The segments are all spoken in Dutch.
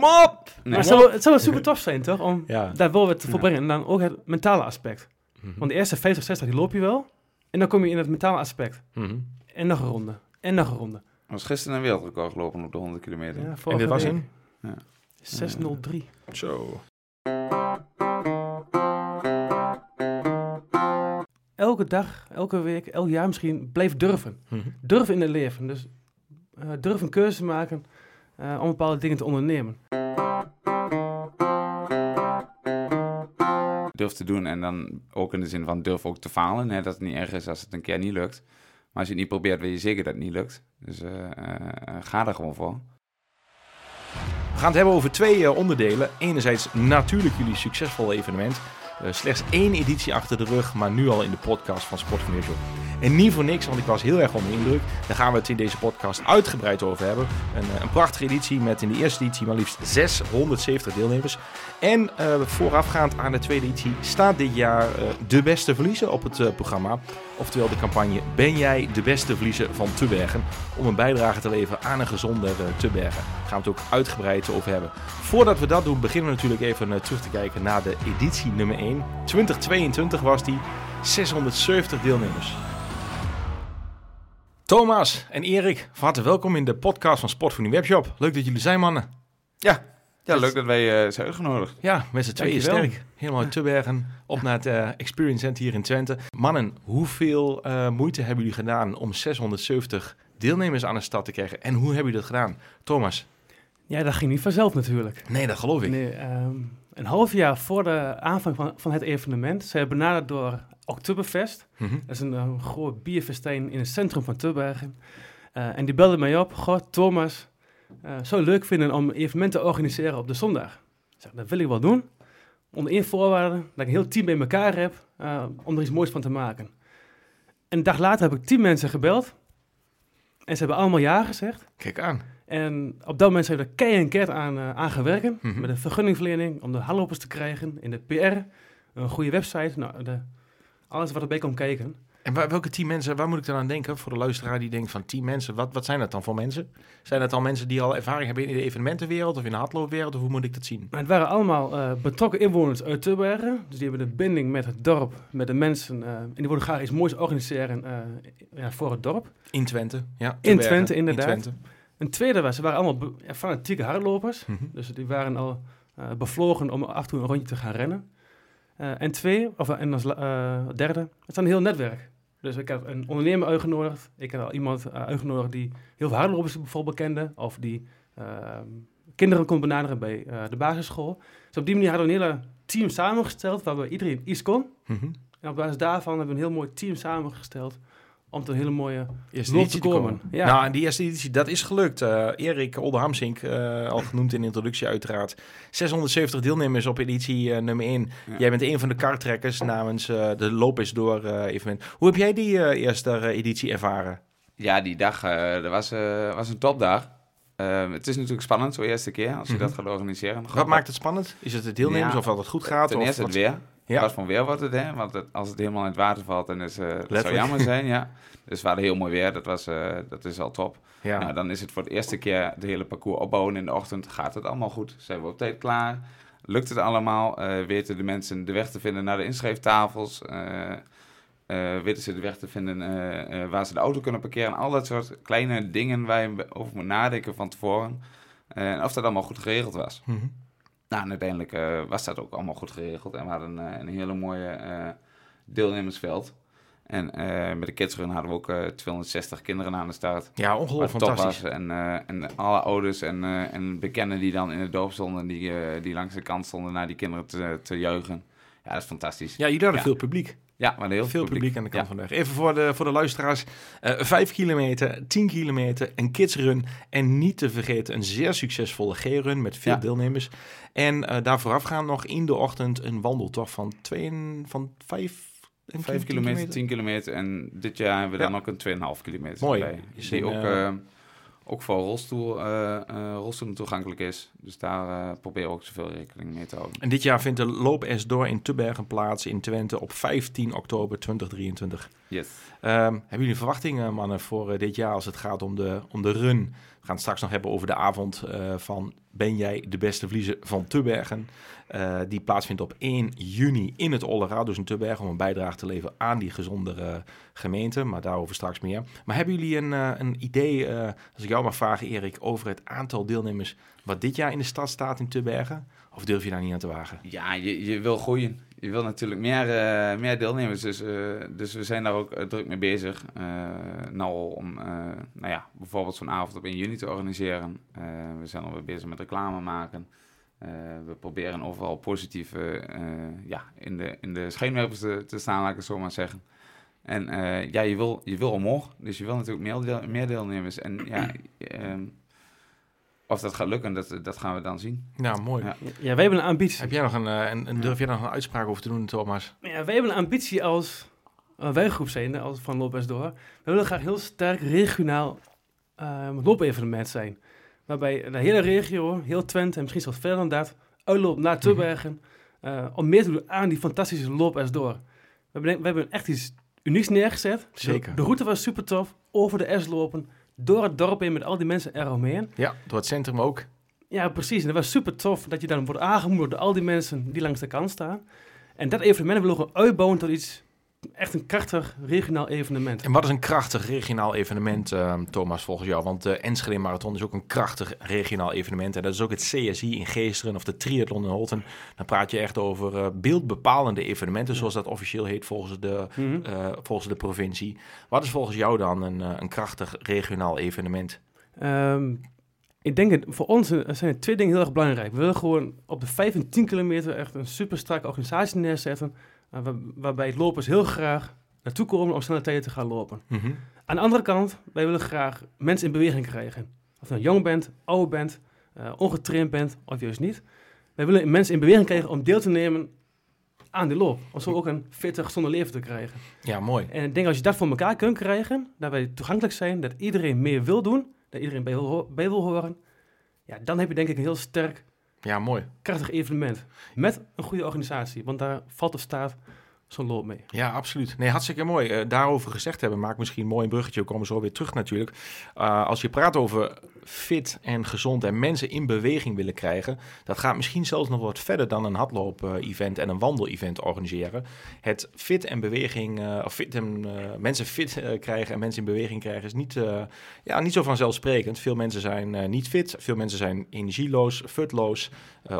Kom op! Maar Nee. het, zou, wel- het zou wel super tof zijn, toch? Om Ja. daar wel wat te Ja. volbrengen. En dan ook het mentale aspect. Mhm. Want de eerste 50, 60 die loop je wel. En dan kom je in het mentale aspect. Mhm. En nog een ronde. En nog een ronde. Er was gisteren een wereldrecord gelopen op de 100 kilometer. Ja, En dit was week. in? 603. Zo. Elke dag, elke week, elk jaar misschien, blijf durven. Mhm. Durven in het leven. Dus eh durf een keuze maken om bepaalde dingen te ondernemen. Durf te doen en dan ook in de zin van durf ook te falen. Hè, dat het niet erg is als het een keer niet lukt. Maar als je het niet probeert, weet je zeker dat het niet lukt. Dus eh, eh, ga er gewoon voor. We gaan het hebben over twee eh, onderdelen. Enerzijds natuurlijk jullie succesvolle evenement. Eh, slechts één editie achter de rug, maar nu al in de podcast van Sport van. En niet voor niks, want ik was heel erg onder de indruk. Daar gaan we het in deze podcast uitgebreid over hebben. Een, eh, een prachtige editie met in de eerste editie maar liefst 670 deelnemers. En eh, voorafgaand aan de tweede editie staat dit jaar eh, de beste verliezer op het programma. Oftewel de campagne Ben jij de beste verliezer van Tubbergen? Om een bijdrage te leveren aan een gezonder Tubbergen. Daar gaan we het ook uitgebreid over hebben. Voordat we dat doen, beginnen we natuurlijk even terug te kijken naar de editie nummer 1. 2022 was die 670 deelnemers. Thomas en Erik, van harte welkom in de podcast van Sport voor die Webshop. Leuk dat jullie zijn, mannen. Ja, ja leuk dat wij uh, zijn uitgenodigd. Ja, met z'n tweeën sterk. Helemaal uit Tubbergen, op naar het uh, Experience Center hier in Twente. Mannen, hoeveel uh, moeite hebben jullie gedaan om 670 deelnemers aan de stad te krijgen? En hoe hebben jullie dat gedaan? Thomas? Ja, dat ging niet vanzelf natuurlijk. Nee, dat geloof ik. Nee, um, een half jaar voor de aanvang van, van het evenement zijn we benaderd door Oktoberfest. Mhm. Dat is een, een groot bierfestijn in het centrum van Tubbergen. Uh, en die belde mij op. Goh, Thomas, uh, zou leuk vinden om een evenement te organiseren op de zondag. Ik zeg, dat wil ik wel doen. Onder één voorwaarde, dat ik een heel team bij elkaar heb uh, om er iets moois van te maken. En een dag later heb ik tien mensen gebeld. En ze hebben allemaal ja gezegd. Kijk aan. En op dat moment zijn we er kei en keert aan, uh, aan. Mhm. Met een vergunningverlening om de hallopers te krijgen. In de PR, een goede website. Nou, de, alles wat erbij komt kijken. En waar, welke tien mensen, waar moet ik dan aan denken? Voor de luisteraar die denkt van tien mensen, wat, wat zijn dat dan voor mensen? Zijn dat dan mensen die al ervaring hebben in de evenementenwereld of in de hardloopwereld? Of hoe moet ik dat zien? Maar het waren allemaal uh, betrokken inwoners uit Tubbergen. Dus die hebben de binding met het dorp, met de mensen. Uh, en die willen graag iets moois organiseren uh, ja, voor het dorp. In Twente, ja. In Twente, inderdaad. In Twente. Een tweede was, ze waren allemaal fanatieke hardlopers. Mhm. Dus die waren al uh, bevlogen om af en toe een rondje te gaan rennen. Uh, en twee, of en als uh, derde, het is een heel netwerk. Dus ik heb een ondernemer uitgenodigd. Ik heb al iemand uitgenodigd die heel veel hardlopers bijvoorbeeld kende. Of die uh, kinderen kon benaderen bij de basisschool. Dus op die manier hadden we een hele team samengesteld waarbij iedereen iets kon. Mhm. En op basis daarvan hebben we een heel mooi team samengesteld om tot een hele mooie Eerste editie te te komen. komen. Ja. Nou, en die eerste editie, dat is gelukt. Uh, Erik Olderhamsink, uh, al genoemd in de introductie uiteraard. 670 deelnemers op editie uh, nummer 1. Ja. Jij bent een van de kartrekkers namens uh, de Loop is Door evenement. Hoe heb jij die uh, eerste editie ervaren? Ja, die dag uh, dat was, uh, was een topdag. Uh, het is natuurlijk spannend, zo'n eerste keer, als je Mhm. dat gaat organiseren. Wat maakt het spannend? Is het de deelnemers Ja, of dat het goed gaat? Ten of eerste wat- het weer. Ja. Wat van weer wordt het, hè? Want het- als het helemaal in het water valt, dan is, uh, dat zou jammer zijn, ja. Dus we hadden heel mooi weer, dat, was, uh, dat is al top. Ja. Nou, dan is het voor de eerste keer de hele parcours opbouwen in de ochtend. Gaat het allemaal goed? Zijn we op tijd klaar? Lukt het allemaal? Uh, weten de mensen de weg te vinden naar de inschrijftafels? Weten ze de weg te vinden waar ze de auto kunnen parkeren? Al dat soort kleine dingen waar je over moet nadenken van tevoren. En of dat allemaal goed geregeld was. Mhm. Nou, en uiteindelijk uh, was dat ook allemaal goed geregeld. En we hadden uh, een hele mooie uh, deelnemersveld. En uh, met de kidsrun hadden we ook uh, 260 kinderen aan de start. Ja, ongelooflijk fantastisch. En, en alle ouders en, en bekenden die dan in het dorp stonden, die, die langs de kant stonden naar die kinderen te, te juichen. Ja, dat is fantastisch. Ja, jullie hadden Ja. veel publiek. Ja, maar heel Veel publiek aan de kant Ja. van de weg. Even voor de, voor de luisteraars. Eh 5 kilometer, 10 kilometer, een kidsrun. En niet te vergeten een zeer succesvolle G-run met veel Ja. deelnemers. En eh daar voorafgaan nog in de ochtend een wandeltocht van, twee, van 5 5 kilometer, 10 kilometer. En dit jaar hebben we dan ook een 2,5 kilometer Mooi. Is Die een, ook, eh, ook voor rolstoel, rolstoelen toegankelijk is. Dus daar eh proberen we ook zoveel rekening mee te houden. En dit jaar vindt de Loop S door in Tubbergen plaats in Twente op 15 oktober 2023. Yes. Ehm, hebben jullie verwachtingen, mannen, voor dit jaar als het gaat om de, om de run? Gaan het straks nog hebben over de avond eh, van Ben jij de beste vliezer van Tubbergen. Uh, die plaatsvindt op 1 juni in het Ollera, dus in Tubbergen, om een bijdrage te leveren aan die gezondere gemeente. Maar daarover straks meer. Maar hebben jullie een, uh, een idee, als ik jou mag vragen Erik, over het aantal deelnemers wat dit jaar in de stad staat in Tubbergen? Of durf je daar niet aan te wagen? Ja, je, je wil groeien. Je wil natuurlijk meer, uh, meer deelnemers. Dus, uh, dus we zijn daar ook uh, druk mee bezig. nou, om nou ja, bijvoorbeeld zo'n avond op 1 juni te organiseren. we zijn alweer bezig met reclame maken. we proberen overal positief ja, in, de, in de schijnwerpers te, staan, laat ik het zo maar zeggen. En ja, je wil, je wil omhoog. Dus je wil natuurlijk meer, meer deelnemers. En ja... ehm, of dat gaat lukken, dat, dat gaan we dan zien. Nou, mooi. Ja, ja wij hebben een ambitie. Heb jij nog een, een, een durf jij nog een uitspraak over te doen, Thomas? Ja, wij hebben een ambitie als uh, werkgroep zijn, als van Lopez Door. We willen graag heel sterk regionaal uh, loopevenement zijn. Waarbij de hele regio, heel Twente en misschien zelfs verder dan dat, uitloopt naar Tubbergen. Uh, om meer te doen aan die fantastische Lopez Door. We hebben, we hebben echt iets unieks neergezet. Zeker. De, de route was super tof. Over de S lopen door het dorp heen met al die mensen eromheen. Ja, door het centrum ook. Ja, precies. En dat was super tof dat je dan wordt aangemoedigd door al die mensen die langs de kant staan. En dat evenement willen we uitbouwen tot iets, echt een krachtig regionaal evenement. En wat is een krachtig regionaal evenement, uh, Thomas, volgens jou? Want de Enschede Marathon is ook een krachtig regionaal evenement. En dat is ook het CSI in Geesteren of de Triathlon in Holten. Dan praat je echt over uh, beeldbepalende evenementen, zoals dat officieel heet volgens de, mm -hmm. uh, volgens de provincie. Wat is volgens jou dan een, een krachtig regionaal evenement? Um, ik denk dat voor ons zijn er twee dingen heel erg belangrijk. We willen gewoon op de 5 en 10 kilometer echt een super strakke organisatie neerzetten. Waar, waarbij lopers heel graag naartoe komen om snelle tijden te gaan lopen. Mm -hmm. Aan de andere kant, wij willen graag mensen in beweging krijgen. Of je nou jong bent, oud bent, uh, ongetraind bent of juist niet. Wij willen mensen in beweging krijgen om deel te nemen aan die loop. Om zo ook een fitte, gezonde leven te krijgen. Ja, mooi. En ik denk als je dat voor elkaar kunt krijgen, dat wij toegankelijk zijn, dat iedereen meer wil doen, dat iedereen bij wil, bij wil horen, ja, dan heb je denk ik een heel sterk, ja, mooi. krachtig evenement. Met een goede organisatie, want daar valt of staat zo'n loop mee. Ja, absoluut. Nee, hartstikke mooi. Uh, daarover gezegd hebben, maak misschien een mooi bruggetje. We komen zo weer terug natuurlijk. Uh, als je praat over fit en gezond en mensen in beweging willen krijgen, dat gaat misschien zelfs nog wat verder dan een hardloop-event en een wandel-event organiseren. Het fit en beweging, uh, of fit en, mensen fit krijgen en mensen in beweging krijgen, is niet, ja, niet zo vanzelfsprekend. Veel mensen zijn niet fit, veel mensen zijn energieloos, futloos.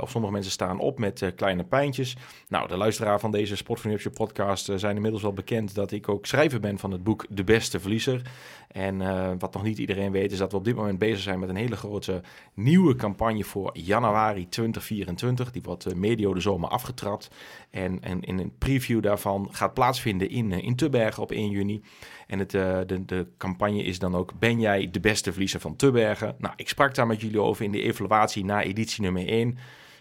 of sommige mensen staan op met kleine pijntjes. Nou, de luisteraar van deze Sport van podcast zijn inmiddels wel bekend dat ik ook schrijver ben van het boek De Beste Verliezer. En wat nog niet iedereen weet is dat we op dit moment bezig zijn met een hele grote nieuwe campagne voor januari 2024. Die wordt uh, medio de zomer afgetrapt. En, en in een preview daarvan gaat plaatsvinden in, uh, in Tubbergen op 1 juni. En het, de, de campagne is dan ook Ben jij de beste verliezer van Tubbergen? Nou, ik sprak daar met jullie over in de evaluatie na editie nummer 1.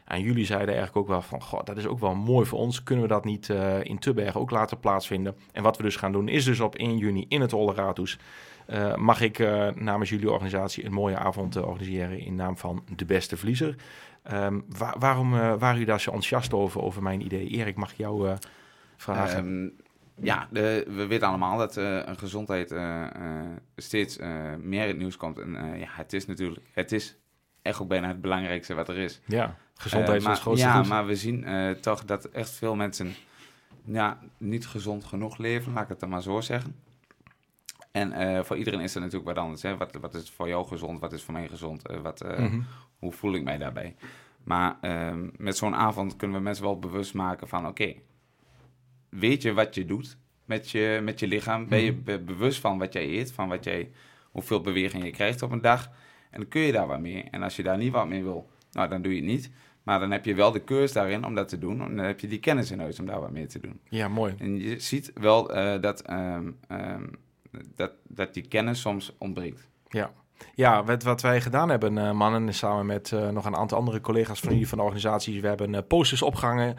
En jullie zeiden eigenlijk ook wel van, goh, dat is ook wel mooi voor ons. Kunnen we dat niet uh, in Tubbergen ook laten plaatsvinden? En wat we dus gaan doen is dus op 1 juni in het Olleratus uh, mag ik uh, namens jullie organisatie een mooie avond organiseren in naam van de beste verliezer. Um, waar, waarom waren jullie daar zo enthousiast over, over mijn idee? Erik, mag ik jou vragen? Um, ja, de, we weten allemaal dat gezondheid steeds meer in het nieuws komt. En ja, het is natuurlijk, het is echt ook bijna het belangrijkste wat er is. Ja, gezondheid is uh, ons grootste Ja, goed. maar we zien uh, toch dat echt veel mensen ja, niet gezond genoeg leven, laat ik het dan maar zo zeggen. En uh, voor iedereen is er natuurlijk wat anders. Hè? Wat, wat is voor jou gezond, wat is voor mij gezond, wat, mm -hmm. hoe voel ik mij daarbij? Maar ehm, met zo'n avond kunnen we mensen wel bewust maken van... oké, okay, weet je wat je doet met je, met je lichaam? Ben je be bewust van wat jij eet, van wat jij, hoeveel beweging je krijgt op een dag... En dan kun je daar wat mee. En als je daar niet wat mee wil, nou, dan doe je het niet. Maar dan heb je wel de keus daarin om dat te doen. En dan heb je die kennis in huis om daar wat mee te doen. Ja, mooi. En je ziet wel uh, dat, um, um, dat, dat die kennis soms ontbreekt. Ja. Ja, wat, wat wij gedaan hebben, uh, mannen, samen met uh, nog een aantal andere collega's van jullie van de organisaties, we hebben uh, posters opgehangen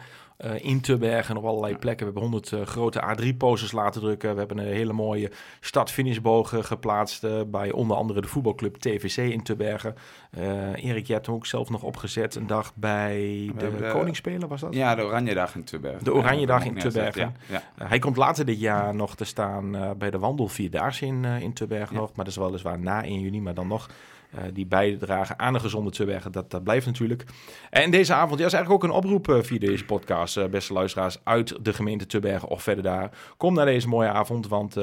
in Tubbergen op allerlei plekken. We hebben 100 grote A3-posters laten drukken. We hebben een hele mooie start-finishbogen geplaatst bij onder andere de voetbalclub TVC in Tubbergen. Erik, je hebt hem ook zelf nog opgezet een dag bij de, de Koningsspelen, was dat? Ja, de Oranje Dag in Tubbergen. De Oranje Dag in. Ja, ja. hij komt later dit jaar nog te staan bij de Wandel Vierdaagse in, in Tubbergen nog, maar dat is weliswaar na 1 juni, maar dan nog. Eh, die bijdragen aan een gezonde Tubbergen. Dat, dat blijft natuurlijk. En deze avond ja, is eigenlijk ook een oproep eh, via deze podcast, eh, beste luisteraars, uit de gemeente Tubbergen of verder daar. Kom naar deze mooie avond, want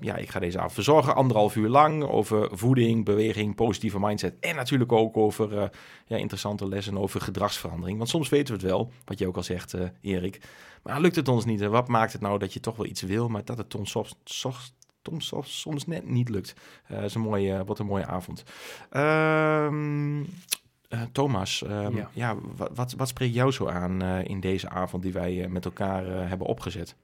ja, ik ga deze avond verzorgen. Anderhalf uur lang over voeding, beweging, positieve mindset. En natuurlijk ook over ja, interessante lessen over gedragsverandering. Want soms weten we het wel, wat je ook al zegt, Erik. Maar lukt het ons niet? En wat maakt het nou dat je toch wel iets wil, maar dat het ons soms, soms, soms, soms net niet lukt? Eh is een mooie, wat een mooie avond. Ehm, eh, Thomas, ehm, ja. Ja. wat, wat, wat spreekt jou zo aan eh, in deze avond die wij met elkaar hebben opgezet?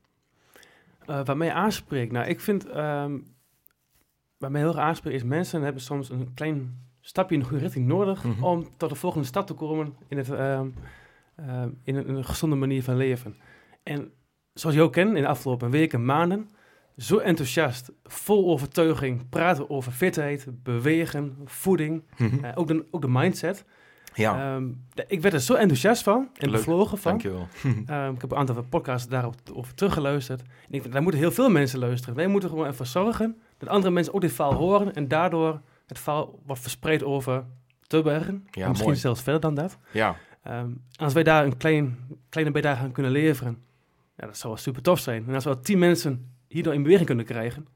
Wat mij aanspreekt, nou, ik vind, ehm wat mij heel erg aanspreekt, is mensen hebben soms een klein stapje in de goede richting nodig Mhm. om tot de volgende stap te komen in, het, ehm, in een, een gezonde manier van leven. En zoals je ook kent, in de afgelopen weken, maanden, zo enthousiast, vol overtuiging, praten over fitheid, bewegen, voeding, eh, ook, de, ook de mindset. ja, Ehm, de- ik werd er zo enthousiast van en Leuk, bevlogen van. dankjewel. Ehm, ik heb een aantal podcasts daarover teruggeluisterd. En ik denk, daar moeten heel veel mensen luisteren. Wij moeten gewoon ervoor zorgen dat andere mensen ook dit verhaal horen. En daardoor het verhaal wordt verspreid over Tubbergen. Ja, en misschien mooi. zelfs verder dan dat. Ja, Ehm, als wij daar een klein, kleine bijdrage aan kunnen leveren, ja, dat zou wel super tof zijn. En als we al tien mensen hierdoor in beweging kunnen krijgen,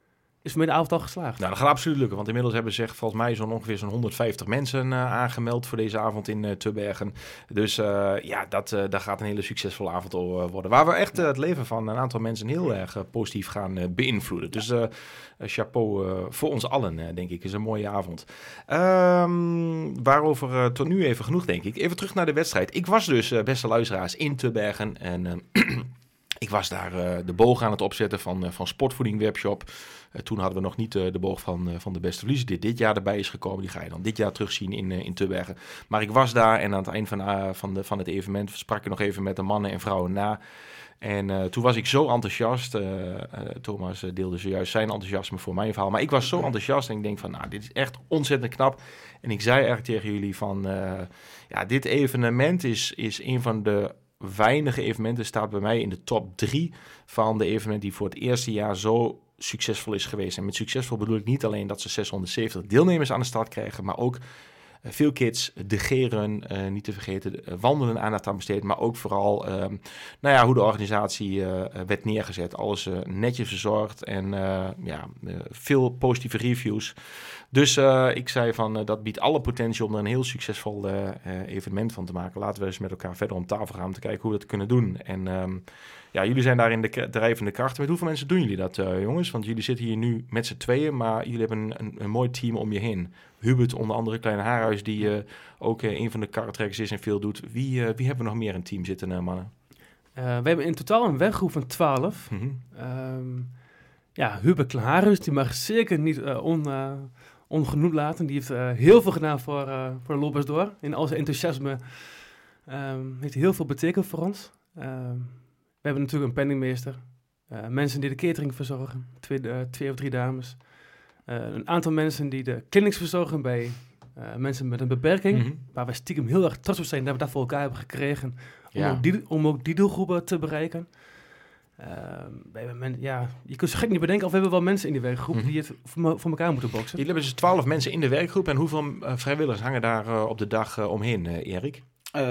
is voor mij de avond al geslaagd. nou, dat gaat absoluut lukken. Want inmiddels hebben zich volgens mij zo'n ongeveer zo'n 150 mensen eh, aangemeld voor deze avond in eh Tubbergen. Dus eh, ja, dat, dat gaat een hele succesvolle avond worden. Waar we echt het leven van een aantal mensen heel erg positief gaan beïnvloeden. Dus chapeau voor ons allen, denk ik. is een mooie avond. Ehm, waarover tot nu even genoeg, denk ik. Even terug naar de wedstrijd. Ik was dus, beste luisteraars, in Tubbergen. En ik was daar eh, de boog aan het opzetten van, eh, van Sportvoeding Webshop. Eh, toen hadden we nog niet de boog van, van de beste verliezer die dit jaar erbij is gekomen. Die ga je dan dit jaar terugzien in, in Tubbergen. Maar ik was daar en aan het eind van, van, de, van het evenement sprak ik nog even met de mannen en vrouwen na. En toen was ik zo enthousiast. Thomas deelde zojuist zijn enthousiasme voor mijn verhaal. Maar ik was zo enthousiast en ik denk van, nou, dit is echt ontzettend knap. En ik zei eigenlijk tegen jullie van, ja, dit evenement is, is een van de weinige evenementen, staat bij mij in de top drie van de evenementen die voor het eerste jaar zo succesvol is geweest. En met succesvol bedoel ik niet alleen dat ze 670 deelnemers aan de start krijgen, maar ook eh, veel kids, de G-run, eh, niet te vergeten, eh, wandelen aandacht aan besteed, maar ook vooral ehm, nou ja, hoe de organisatie eh, eh, werd neergezet. Alles eh, netjes verzorgd en eh, ja, eh, veel positieve reviews. Dus eh, ik zei van, eh, dat biedt alle potentie om er een heel succesvol eh, evenement van te maken. Laten we eens met elkaar verder om tafel gaan om te kijken hoe we dat kunnen doen. En ehm, ja, jullie zijn daar in de drijvende kracht. Met hoeveel mensen doen jullie dat, jongens? Want jullie zitten hier nu met z'n tweeën, maar jullie hebben een, een, een mooi team om je heen. Hubert, onder andere Kleine Haarhuis, die ook een van de karretrekkers is en veel doet. Wie, wie hebben we nog meer in het team zitten, mannen? We hebben in totaal een weggroep van 12. Mhm. Ehm, ja, Hubert Klaharus, die mag zeker niet on, ongenoemd laten. Die heeft eh, heel veel gedaan voor, eh voor Lopers Door. In al zijn enthousiasme ehm, heeft hij heel veel betekend voor ons. Ehm, we hebben natuurlijk een penningmeester. eh, mensen die de catering verzorgen. Twee, twee of drie dames. Een aantal mensen die de clinics verzorgen bij mensen met een beperking. Mhm. Waar we stiekem heel erg trots op zijn dat we dat voor elkaar hebben gekregen. Om, Ja. ook, die, om ook die doelgroepen te bereiken. Ehm, we hebben men, ja, je kunt zo gek niet bedenken of we hebben wel mensen in die werkgroep Mhm. die het voor, me- voor elkaar moeten boksen. Jullie hebben dus twaalf mensen in de werkgroep. En hoeveel eh, vrijwilligers hangen daar eh, op de dag eh, omheen, eh, Erik? Eh,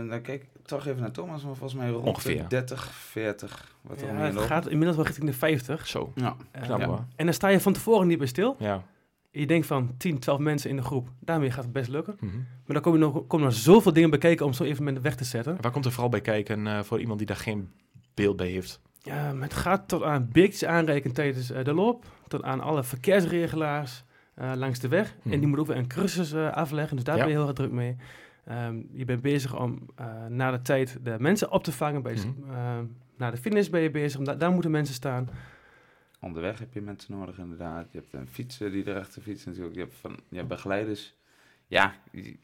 nou kijk, toch even naar Thomas, maar volgens mij rond Ongeveer. de 30, 40. Wat er Ja, omheen het loopt. gaat inmiddels wel richting de 50. Zo, Ja, knap hoor. En dan sta je van tevoren niet bij stil. Ja. Je denkt van 10, 12 mensen in de groep. Daarmee gaat het best lukken. Mhm. Maar dan komen er nog, komen er zoveel dingen bekijken om zo'n evenement weg te zetten. En Waar komt er vooral bij kijken eh, voor iemand die daar geen beeld bij heeft? Ja, maar het gaat tot aan beekjes aanreiken tijdens eh, de loop. Tot aan alle verkeersregelaars eh, langs de weg. En die moet ook weer een cursus eh, afleggen. Dus daar Ja. ben je heel erg druk mee. Ehm, je bent bezig om eh, na de tijd de mensen op te vangen. Bij de, Mhm. ehm, na de finish ben je bezig. Om da- daar moeten mensen staan. onderweg heb je mensen nodig inderdaad. Je hebt een fietser die de rechte fiets natuurlijk. Je hebt, van, je hebt begeleiders. Ja, die-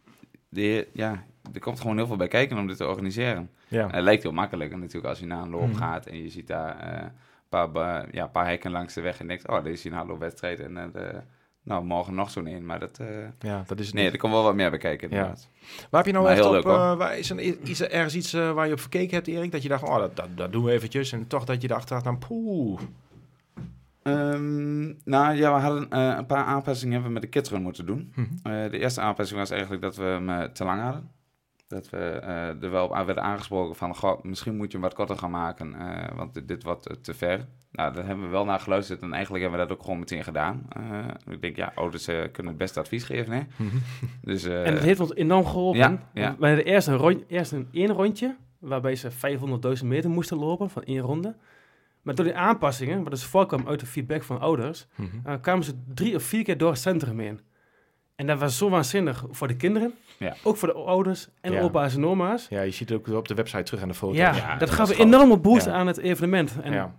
de, ja, er komt gewoon heel veel bij kijken om dit te organiseren. Ja. Het lijkt heel makkelijk en natuurlijk als je naar een loop Mhm. gaat en je ziet daar eh, een paar, ja, paar hekken langs de weg en denkt, oh, deze is hier een hardloopwedstrijd en eh, nou, morgen nog zo'n een. Maar dat, eh, ja, dat is het nee, niet. er komt wel wat meer bij kijken inderdaad. Waar heb je nou echt heel op, leuk, hoor. waar is, er, is er ergens iets waar je op verkeken hebt, Erik? Dat je dacht, oh, dat, dat, dat doen we eventjes. En toch dat je dacht, dan poeh. Ehm, nou ja, we hadden een paar aanpassingen hebben we met de kidsrun moeten doen. Mhm. De eerste aanpassing was eigenlijk dat we hem te lang hadden. Dat we eh, er wel op aan werden aangesproken van, goh, misschien moet je hem wat korter gaan maken, eh, want dit, dit wordt eh, te ver. Nou, daar hebben we wel naar geluisterd en eigenlijk hebben we dat ook gewoon meteen gedaan. Ik denk, ja, ouders kunnen het beste advies geven, hè. Mhm. Dus, En het heeft ons enorm geholpen. ja, ja. Wij hadden eerst een, rond, eerst een één rondje, waarbij ze 500.000 meter moesten lopen van één ronde. Maar door die aanpassingen, wat dus voorkwam uit de feedback van ouders, Mhm. kwamen ze drie of vier keer door het centrum heen. En dat was zo waanzinnig voor de kinderen, Ja. ook voor de ouders en Ja. opa's en oma's. Ja, je ziet het ook op de website terug aan de foto. Ja, Ja, dat gaf een enorme boost aan het evenement. En ja.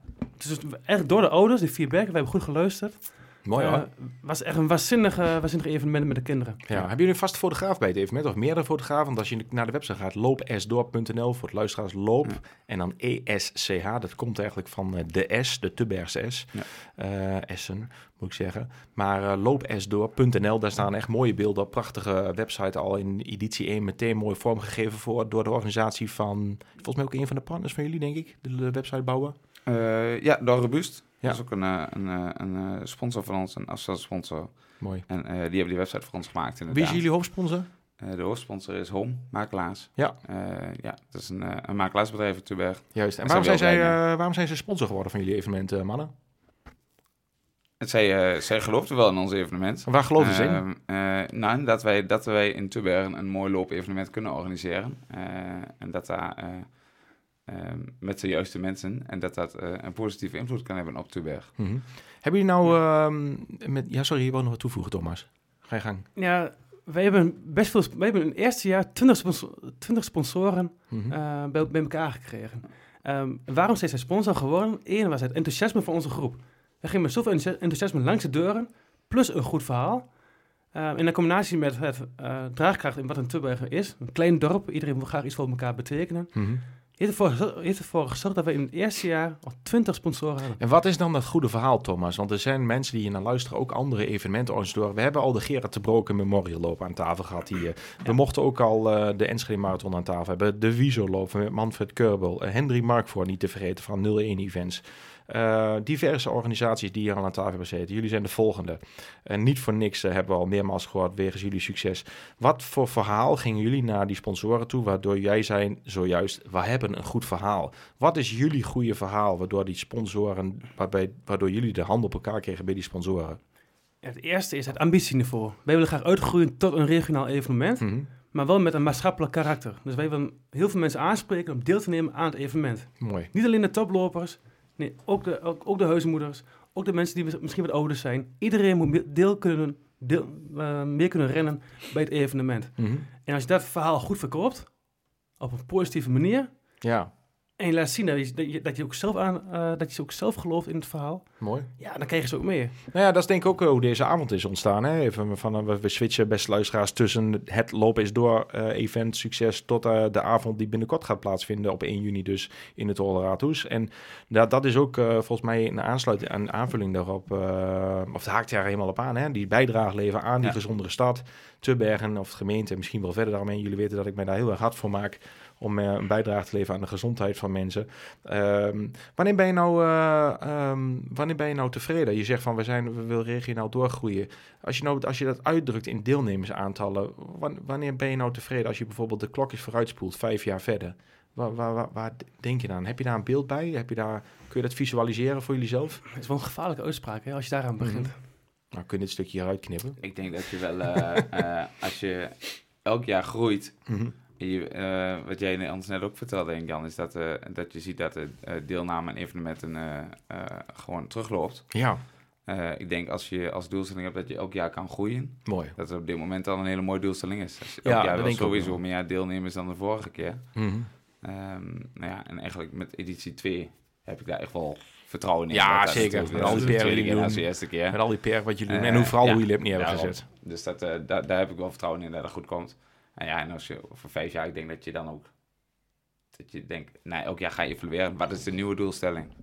dus echt door de ouders, die feedback, we hebben goed geluisterd. Mooi hoor. Eh, was echt een waanzinnig, eh, waanzinnig evenement met de kinderen. Ja, hebben jullie een vaste fotograaf bij het evenement of meerdere fotografen? Want als je naar de website gaat, loopsdorp.nl voor het luisteraars loop Ja. en dan ESCH. Dat komt eigenlijk van eh, de S, de Tubbergse S. Ja. Eh, Essen, moet ik zeggen. Maar eh, loopsdorp.nl, daar staan echt mooie beelden. Prachtige website al in editie 1 meteen mooi vormgegeven voor, door de organisatie van, volgens mij ook een van de partners van jullie, denk ik, de, de website bouwen. Eh, ja, door Robuust. Ja. Dat is ook een, eh, een, eh, een, sponsor van ons, een afstandssponsor. Mooi. En die hebben die website voor ons gemaakt, inderdaad. Wie is jullie hoofdsponsor? De hoofdsponsor is Home, makelaars. Ja. Ja, dat is een, een makelaarsbedrijf in Tuberg. Juist. En waarom zijn, zij, waarom zijn ze sponsor geworden van jullie evenement, eh, mannen? Het zij, eh, zij geloofden wel in ons evenement. Waar geloven ze in? Ehm, eh, nou, dat wij, dat wij in Tubergen een mooi loopevenement kunnen organiseren. En dat daar met de juiste mensen en dat dat eh, een positieve invloed kan hebben op Tuberg. Mhm. Hebben jullie nou ehm, met... Ja, sorry, je wou nog wat toevoegen, Thomas. Ga je gang. Ja, wij hebben best veel... Wij hebben in het eerste jaar 20, sponsor, 20 sponsoren Mhm. eh, bij, bij elkaar gekregen. Ehm, waarom zijn zij sponsor geworden? Eén was het enthousiasme van onze groep. We gingen met zoveel enthousi- enthousiasme langs de deuren, plus een goed verhaal. Ehm, in combinatie met het eh, draagkracht in wat een Tubbergen is, een klein dorp, iedereen wil graag iets voor elkaar betekenen, Mhm. Heeft ervoor, heeft ervoor gezorgd dat we in het eerste jaar al 20 sponsoren hadden. En wat is dan dat goede verhaal, Thomas? Want er zijn mensen die hier naar luisteren, ook andere evenementenorganisatoren. We hebben al de Gerard de Broken Memorial Loop aan tafel gehad hier. We mochten ook al eh, de Enschede Marathon aan tafel hebben. De Wieso Loop met Manfred Kerbel. Uh, Hendry Markvoort niet te vergeten van 01 Events. Eh, diverse organisaties die hier al aan tafel hebben gezeten. Jullie zijn de volgende. En niet voor niks eh, hebben we al meermaals gehoord, wegens jullie succes. Wat voor verhaal gingen jullie naar die sponsoren toe, waardoor jij zei zojuist, we hebben een goed verhaal. Wat is jullie goede verhaal, waardoor die sponsoren, waarbij, waardoor jullie de hand op elkaar kregen bij die sponsoren? Ja, Het eerste is het ambitieniveau. Wij willen graag uitgroeien tot een regionaal evenement, Mhm. maar wel met een maatschappelijk karakter. Dus wij willen heel veel mensen aanspreken om deel te nemen aan het evenement. Mooi. Niet alleen de toplopers, nee, ook de, ook, ook de huismoeders, ook de mensen die misschien wat ouder zijn. Iedereen moet deel kunnen, deel, eh, meer kunnen rennen bij het evenement. Mhm. En als je dat verhaal goed verkoopt, op een positieve manier, Ja, en je laat zien dat je, dat ook zelf aan, eh, dat je ook zelf gelooft in het verhaal, mooi. ja, dan krijgen ze ook mee. Nou ja, dat is denk ik ook eh, hoe deze avond is ontstaan. Hè? Even van, eh, we- switchen, beste luisteraars, tussen het lopen is door event succes tot de avond die binnenkort gaat plaatsvinden op 1 juni dus in het Oleratus. En dat, dat is ook volgens mij een aansluiting, een aanvulling daarop, of het haakt daar helemaal op aan, hè? die bijdrage leveren aan die Ja. gezondere stad, Tubbergen of de gemeente, en misschien wel verder daarmee. Jullie weten dat ik mij daar heel erg hard voor maak om eh, een bijdrage te leveren aan de gezondheid van mensen. Ehm, wanneer, ben je nou, eh, ehm, wanneer ben je nou tevreden? Je zegt van we, zijn, we willen regionaal doorgroeien. Als je, nou, als je dat uitdrukt in deelnemersaantallen, wan- wanneer ben je nou tevreden als je bijvoorbeeld de klokjes vooruitspoelt, vijf jaar verder? Waar, waar, waar, waar denk je dan? Heb je daar een beeld bij? Heb je daar, kun je dat visualiseren voor jullie zelf? Het is wel een gevaarlijke uitspraak hè, als je daaraan begint. Nou, kun je dit stukje hieruit knippen? Ik denk dat je wel, eh, eh, als je elk jaar groeit, Mhm. Je, eh, wat jij ons net ook vertelde, denk ik, Jan, is dat, eh, dat je ziet dat de eh, deelname aan evenementen gewoon terugloopt. Ja, ik denk als je als doelstelling hebt dat je elk jaar kan groeien, mooi. dat het op dit moment al een hele mooie doelstelling is. Als je Ja, jaar wel ook sowieso meer deelnemers dan de vorige keer. Ehm, nou ja, en eigenlijk met editie 2 heb ik daar echt wel vertrouwen in. Ja, dat is zeker. Met al die peren die doen. de eerste keer. Met al die wat jullie doen en hoe vooral ja. hoe jullie het hebben Daarom. gezet. Dus dat, daar, daar heb ik wel vertrouwen in dat het goed komt. En ja, en als je voor vijf jaar, ik denk dat je dan ook... Dat je denkt, nou, elk jaar ga je evalueren. Wat is de nieuwe doelstelling?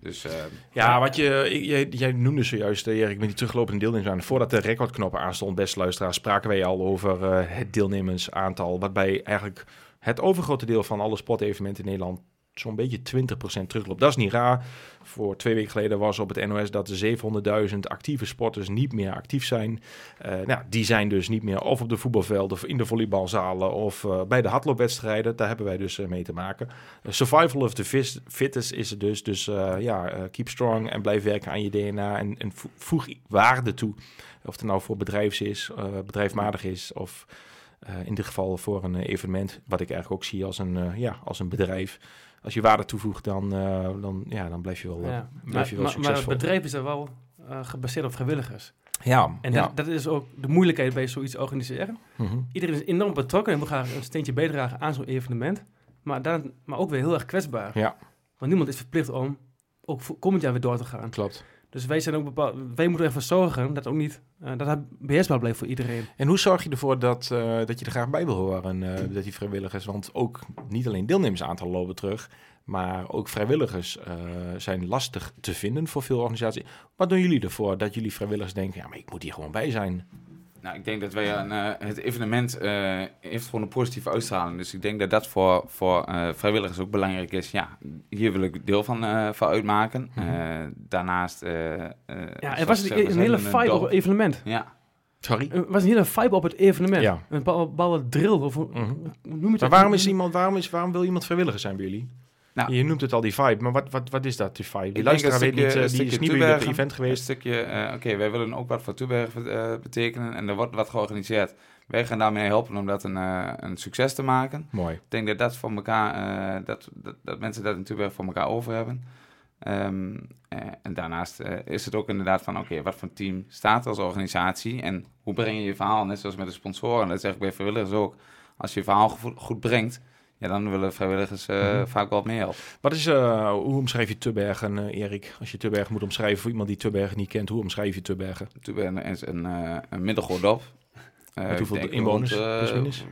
Dus eh, Ja, wat je, jij, noemde zojuist, eh, Erik, met die teruglopende deelnemers aan. Voordat de recordknop aanstond, beste luisteraars, spraken wij al over eh, het deelnemersaantal. Waarbij eigenlijk het overgrote deel van alle sportevenementen in Nederland zo'n beetje 20% terugloopt. Dat is niet raar. Voor twee weken geleden was op het NOS dat de 700.000 actieve sporters niet meer actief zijn. Eh, nou, die zijn dus niet meer of op de voetbalvelden of in de volleybalzalen of eh, bij de hardloopwedstrijden. Daar hebben wij dus eh, mee te maken. Uh, survival of the fittest is het dus. Dus uh, ja, uh, keep strong en blijf werken aan je DNA en, en voeg waarde toe. Of het nou voor bedrijfs is, uh, bedrijfsmatig is of uh, in dit geval voor een evenement. Wat ik eigenlijk ook zie als een, uh, ja, als een bedrijf. Als je waarde toevoegt, dan, uh, dan, ja, dan blijf je wel, ja. blijf maar, je wel maar, succesvol. Maar het bedrijf is er wel gebaseerd op vrijwilligers. Ja, En ja. dat, dat is ook de moeilijkheid bij zoiets organiseren. Mm -hmm. Iedereen is enorm betrokken en wil graag een steentje bijdragen aan zo'n evenement. Maar, dan, maar ook weer heel erg kwetsbaar. Ja. Want niemand is verplicht om ook komend jaar weer door te gaan. Klopt. Dus wij, zijn ook bepaald, wij moeten ervoor zorgen dat ook niet uh, dat het beheersbaar blijft voor iedereen. En hoe zorg je ervoor dat, uh, dat je er graag bij wil horen, uh, dat die vrijwilligers, want ook niet alleen deelnemersaantallen lopen terug, maar ook vrijwilligers zijn lastig te vinden voor veel organisaties. Wat doen jullie ervoor dat jullie vrijwilligers denken, ja, maar ik moet hier gewoon bij zijn? Nou, ik denk dat wij een, uh, het evenement uh, heeft gewoon een positieve uitstraling. Dus ik denk dat dat voor, voor uh, vrijwilligers ook belangrijk is. Ja, hier wil ik deel van, van uitmaken. -hmm. daarnaast... ja, er was een, een hele vibe op het evenement. Ja. Sorry? Er was een hele vibe op het evenement. Ja. Een bepaalde drill. Of, mm -hmm. noem je het maar waarom, is iemand, waarom, is, waarom wil iemand vrijwilliger zijn bij jullie? Nou, je noemt het al die vibe, maar wat, wat, wat is dat, die vibe? Die luisteraar weet niet, uh, die is niet bij het event geweest. Een stukje, uh, oké, okay, wij willen ook wat voor Tuberg uh, betekenen en er wordt wat georganiseerd. Wij gaan daarmee helpen om dat een, een succes te maken. Mooi. Ik denk dat dat voor elkaar, dat, dat, dat, mensen dat in Tuberg voor elkaar over hebben. Um, en daarnaast is het ook inderdaad van, oké, okay, wat voor team staat als organisatie en hoe breng je je verhaal, net zoals met de sponsoren, dat zeg ik bij vrijwilligers ook. Als je je verhaal goed brengt, ja, dan willen vrijwilligers uh, mm-hmm. vaak wel meer helpen. Wat is, uh, hoe omschrijf je Tubbergen, uh, Erik? Als je Tubbergen moet omschrijven voor iemand die Tubbergen niet kent, hoe omschrijf je Tubbergen? Tubbergen is een, een middelgroot dorp. Met hoeveel inwoners? Rond,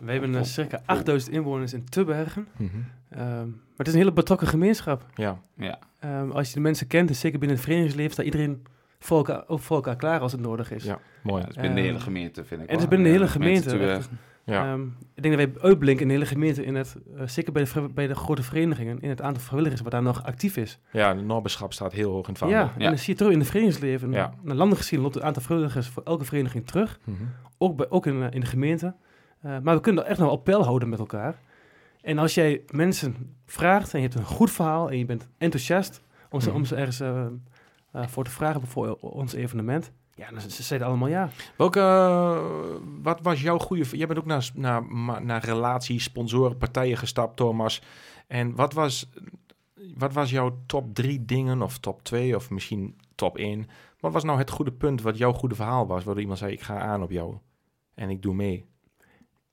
We hebben circa 8000 inwoners in Tubbergen. Mm-hmm. Um, maar het is een hele betrokken gemeenschap. Ja. ja. Um, als je de mensen kent, dus zeker binnen het verenigingsleven, staat iedereen voor elkaar, ook voor elkaar klaar als het nodig is. Ja, mooi. Ja, dat is binnen um, de hele gemeente, vind ik. En het is binnen de hele gemeente. Ja. Um, ik denk dat wij uitblinken in de hele gemeente, in het, uh, zeker bij de, bij de grote verenigingen, in het aantal vrijwilligers wat daar nog actief is. Ja, de Norberschap staat heel hoog in het vaandel. Ja, en dan zie je terug in het verenigingsleven. Ja. Naar landen gezien loopt het aantal vrijwilligers voor elke vereniging terug. Mm -hmm. Ook, bij, ook in, uh, in de gemeente. Uh, maar we kunnen dat echt nog op peil houden met elkaar. En als jij mensen vraagt en je hebt een goed verhaal en je bent enthousiast om ze, Mhm. om ze ergens uh, uh, voor te vragen voor ons evenement, ja, dan ze zeiden allemaal ja. Welke, wat was jouw goede... Jij bent ook naar, naar, naar relaties, sponsoren, partijen gestapt, Thomas. En wat was, wat was jouw top drie dingen, of top twee, of misschien top één? Wat was nou het goede punt, wat jouw goede verhaal was, waardoor iemand zei, ik ga aan op jou en ik doe mee?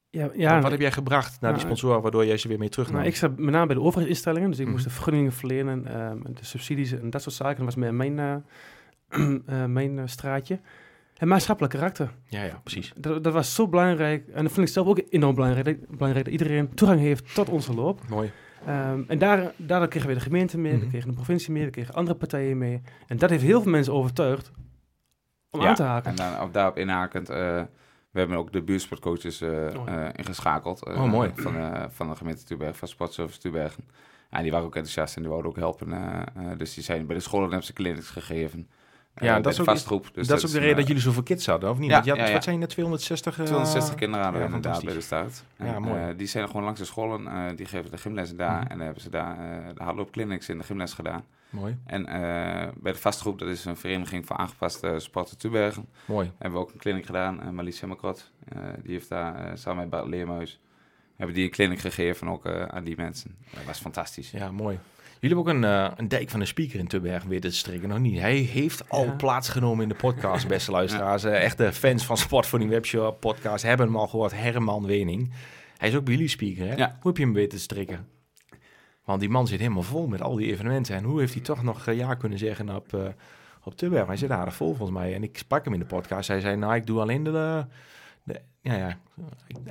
Ja, ja, wat, wat heb jij gebracht naar die sponsoren, waardoor jij ze weer mee terug nou, Ik zat met name bij de overheidsinstellingen, dus ik mm. moest de vergunningen verlenen, um, de subsidies en dat soort zaken. Dat was mijn, uh, uh, mijn uh, straatje. Het maatschappelijk karakter. Ja, ja, precies. Dat, dat, was zo belangrijk. En dat vind ik zelf ook enorm belangrijk. Dat, belangrijk dat iedereen toegang heeft tot onze loop. Mooi. Um, en daar, daardoor kregen we de gemeente mee, mm -hmm. we kregen de provincie mee, we kregen andere partijen mee. En dat heeft heel veel mensen overtuigd om ja, aan te haken. En dan op daarop inhakend... We hebben ook de buurtsportcoaches uh, oh. uh, ingeschakeld. Oh, mooi. Van, van de gemeente Tubergen, van Sportservice Tubergen. Ja, die waren ook enthousiast en die wouden ook helpen. dus die zijn bij de scholen hebben ze clinics gegeven. Ja, dat is, ook, vastgroep. Dus dat is ook de reden dat jullie zoveel kids hadden, of niet? Ja, je had, ja, ja. Wat zijn er, 260? 260 kinderen hadden we inderdaad bij de start. En, ja, mooi. die zijn gewoon langs de scholen, uh, die geven de gymlessen daar. Mhm. En dan hebben ze daar de hardloopclinics in de gymles gedaan. Mooi. En bij de vastgroep, dat is een vereniging voor aangepaste sporten Tubergen. Mooi. Hebben we ook een clinic gedaan. Uh, Marlies Hemmerkrot, die heeft daar samen met Bart Leermuis... hebben die een clinic gegeven ook aan die mensen. Dat was fantastisch. Ja, mooi. Jullie hebben ook een, uh, een dijk van een speaker in Tubbergen weten te strikken. Nog niet. Hij heeft al Ja. plaatsgenomen in de podcast, beste luisteraars. Uh, echte fans van Sportvoeding Webshop podcast hebben hem al gehoord. Herman Wening. Hij is ook bij jullie speaker, hè? Ja. Hoe heb je hem weten te strikken? Want die man zit helemaal vol met al die evenementen. En hoe heeft hij toch nog uh, ja kunnen zeggen op, uh, op Tubbergen? Hij zit aardig vol volgens mij. En ik sprak hem in de podcast. Hij zei, nou, ik doe alleen de... de ja, ja,